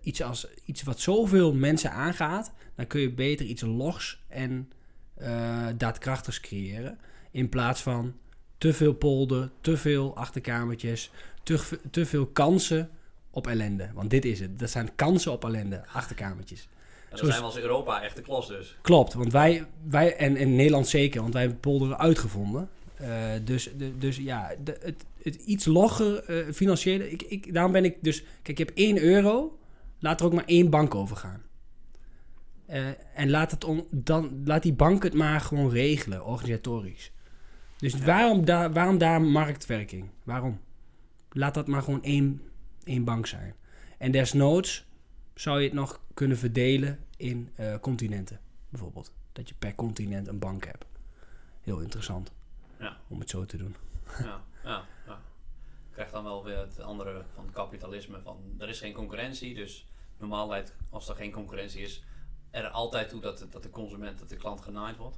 iets, als, iets wat zoveel mensen aangaat, dan kun je beter iets logs en eh, daadkrachtigs creëren. In plaats van te veel polder, te veel achterkamertjes, te, te veel kansen op ellende. Want dit is het. Dat zijn kansen op ellende, achterkamertjes. En dan zijn we als Europa echt de klos dus. Klopt, want wij, wij en, en Nederland zeker, want wij hebben polderen uitgevonden. Eh, dus, de, dus ja, de, het, het iets logger eh, financiële. Ik, ik, daarom ben ik dus. Kijk, je hebt 1 euro. Laat er ook maar één bank over gaan. Eh, en laat, het on, dan, laat die bank het maar gewoon regelen, organisatorisch. Dus Ja. waarom, daar, waarom daar marktwerking? Waarom? Laat dat maar gewoon één, één bank zijn. En desnoods zou je het nog kunnen verdelen in eh, continenten, bijvoorbeeld. Dat je per continent een bank hebt. Heel interessant Ja. om het zo te doen. Ja, ja, ja. Krijgt dan wel weer het andere van kapitalisme. Van, er is geen concurrentie, dus normaal als er geen concurrentie is, er altijd toe dat, dat de consument, dat de klant genaaid wordt.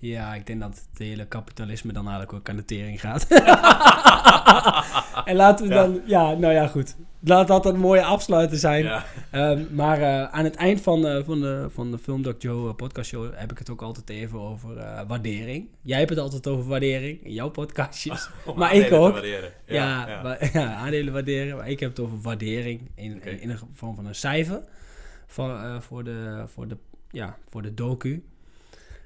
Ja, ik denk dat het hele kapitalisme dan eigenlijk ook aan de tering gaat. en laten we Ja. dan... Ja, nou ja, goed. Laat dat een mooie afsluiter zijn. Ja. Ehm, maar eh, aan het eind van, eh, van, de, van de Film Doc Joe eh, podcast show heb ik het ook altijd even over waardering. Jij hebt het altijd over waardering in jouw podcastjes. Maar ik ook. waarderen. ja, ja. wa- ja, aandelen waarderen. Maar ik heb het over waardering in, Oké. in, in de vorm van een cijfer voor, eh, voor, de, voor, de, ja, voor de docu.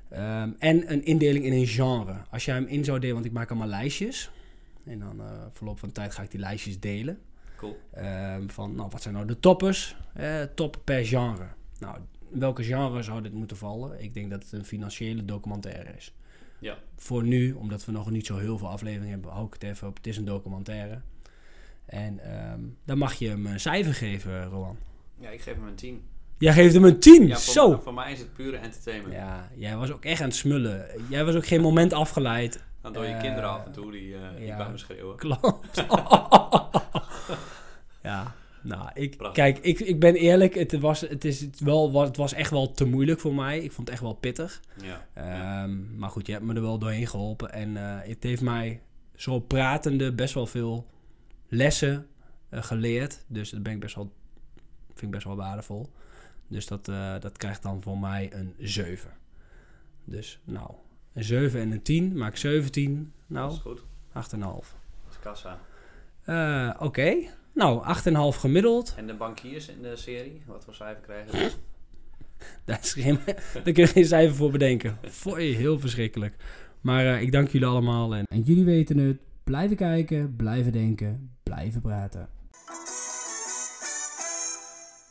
Ehm, en een indeling in een genre. Als jij hem in zou delen, want ik maak allemaal lijstjes. En dan eh verloop van de tijd ga ik die lijstjes delen. Cool. Ehm, van, nou, wat zijn nou de toppers? Eh, top per genre. Nou, welke genre zou dit moeten vallen? Ik denk dat het een financiële documentaire is. Ja. Voor nu, omdat we nog niet zo heel veel afleveringen hebben, hou ik het even op. Het is een documentaire. En ehm, dan mag je hem een cijfer geven, Rowan. ja, ik geef hem een 10. Jij geeft hem een 10. Ja, voor, Zo! voor mij is het pure entertainment. Ja, jij was ook echt aan het smullen. Jij was ook geen moment afgeleid. Dan door je Eh, kinderen af en toe die, eh die ja. bij me schreeuwen. Klopt. ja, nou, ik, Prachtig. kijk, ik, ik ben eerlijk. Het was, het, is het, wel, het was echt wel te moeilijk voor mij. Ik vond het echt wel pittig. Ja. ja. Ehm, maar goed, je hebt me er wel doorheen geholpen. En eh, het heeft mij zo pratende best wel veel lessen eh, geleerd. Dus dat ben ik best wel, vind ik best wel waardevol. Dus dat, eh, dat krijgt dan voor mij een 7. Dus nou, een 7 en een 10 maakt 17. Dat Nou, is goed. 8,5. Dat is kassa. Eh, Oké. Nou, 8,5 gemiddeld. En de bankiers in de serie, wat voor cijfer krijgen ze? Daar, is geen, daar kun je geen cijfer voor bedenken. Foei, heel verschrikkelijk. Maar eh, ik dank jullie allemaal. En, en jullie weten het. Blijven kijken, blijven denken, blijven praten.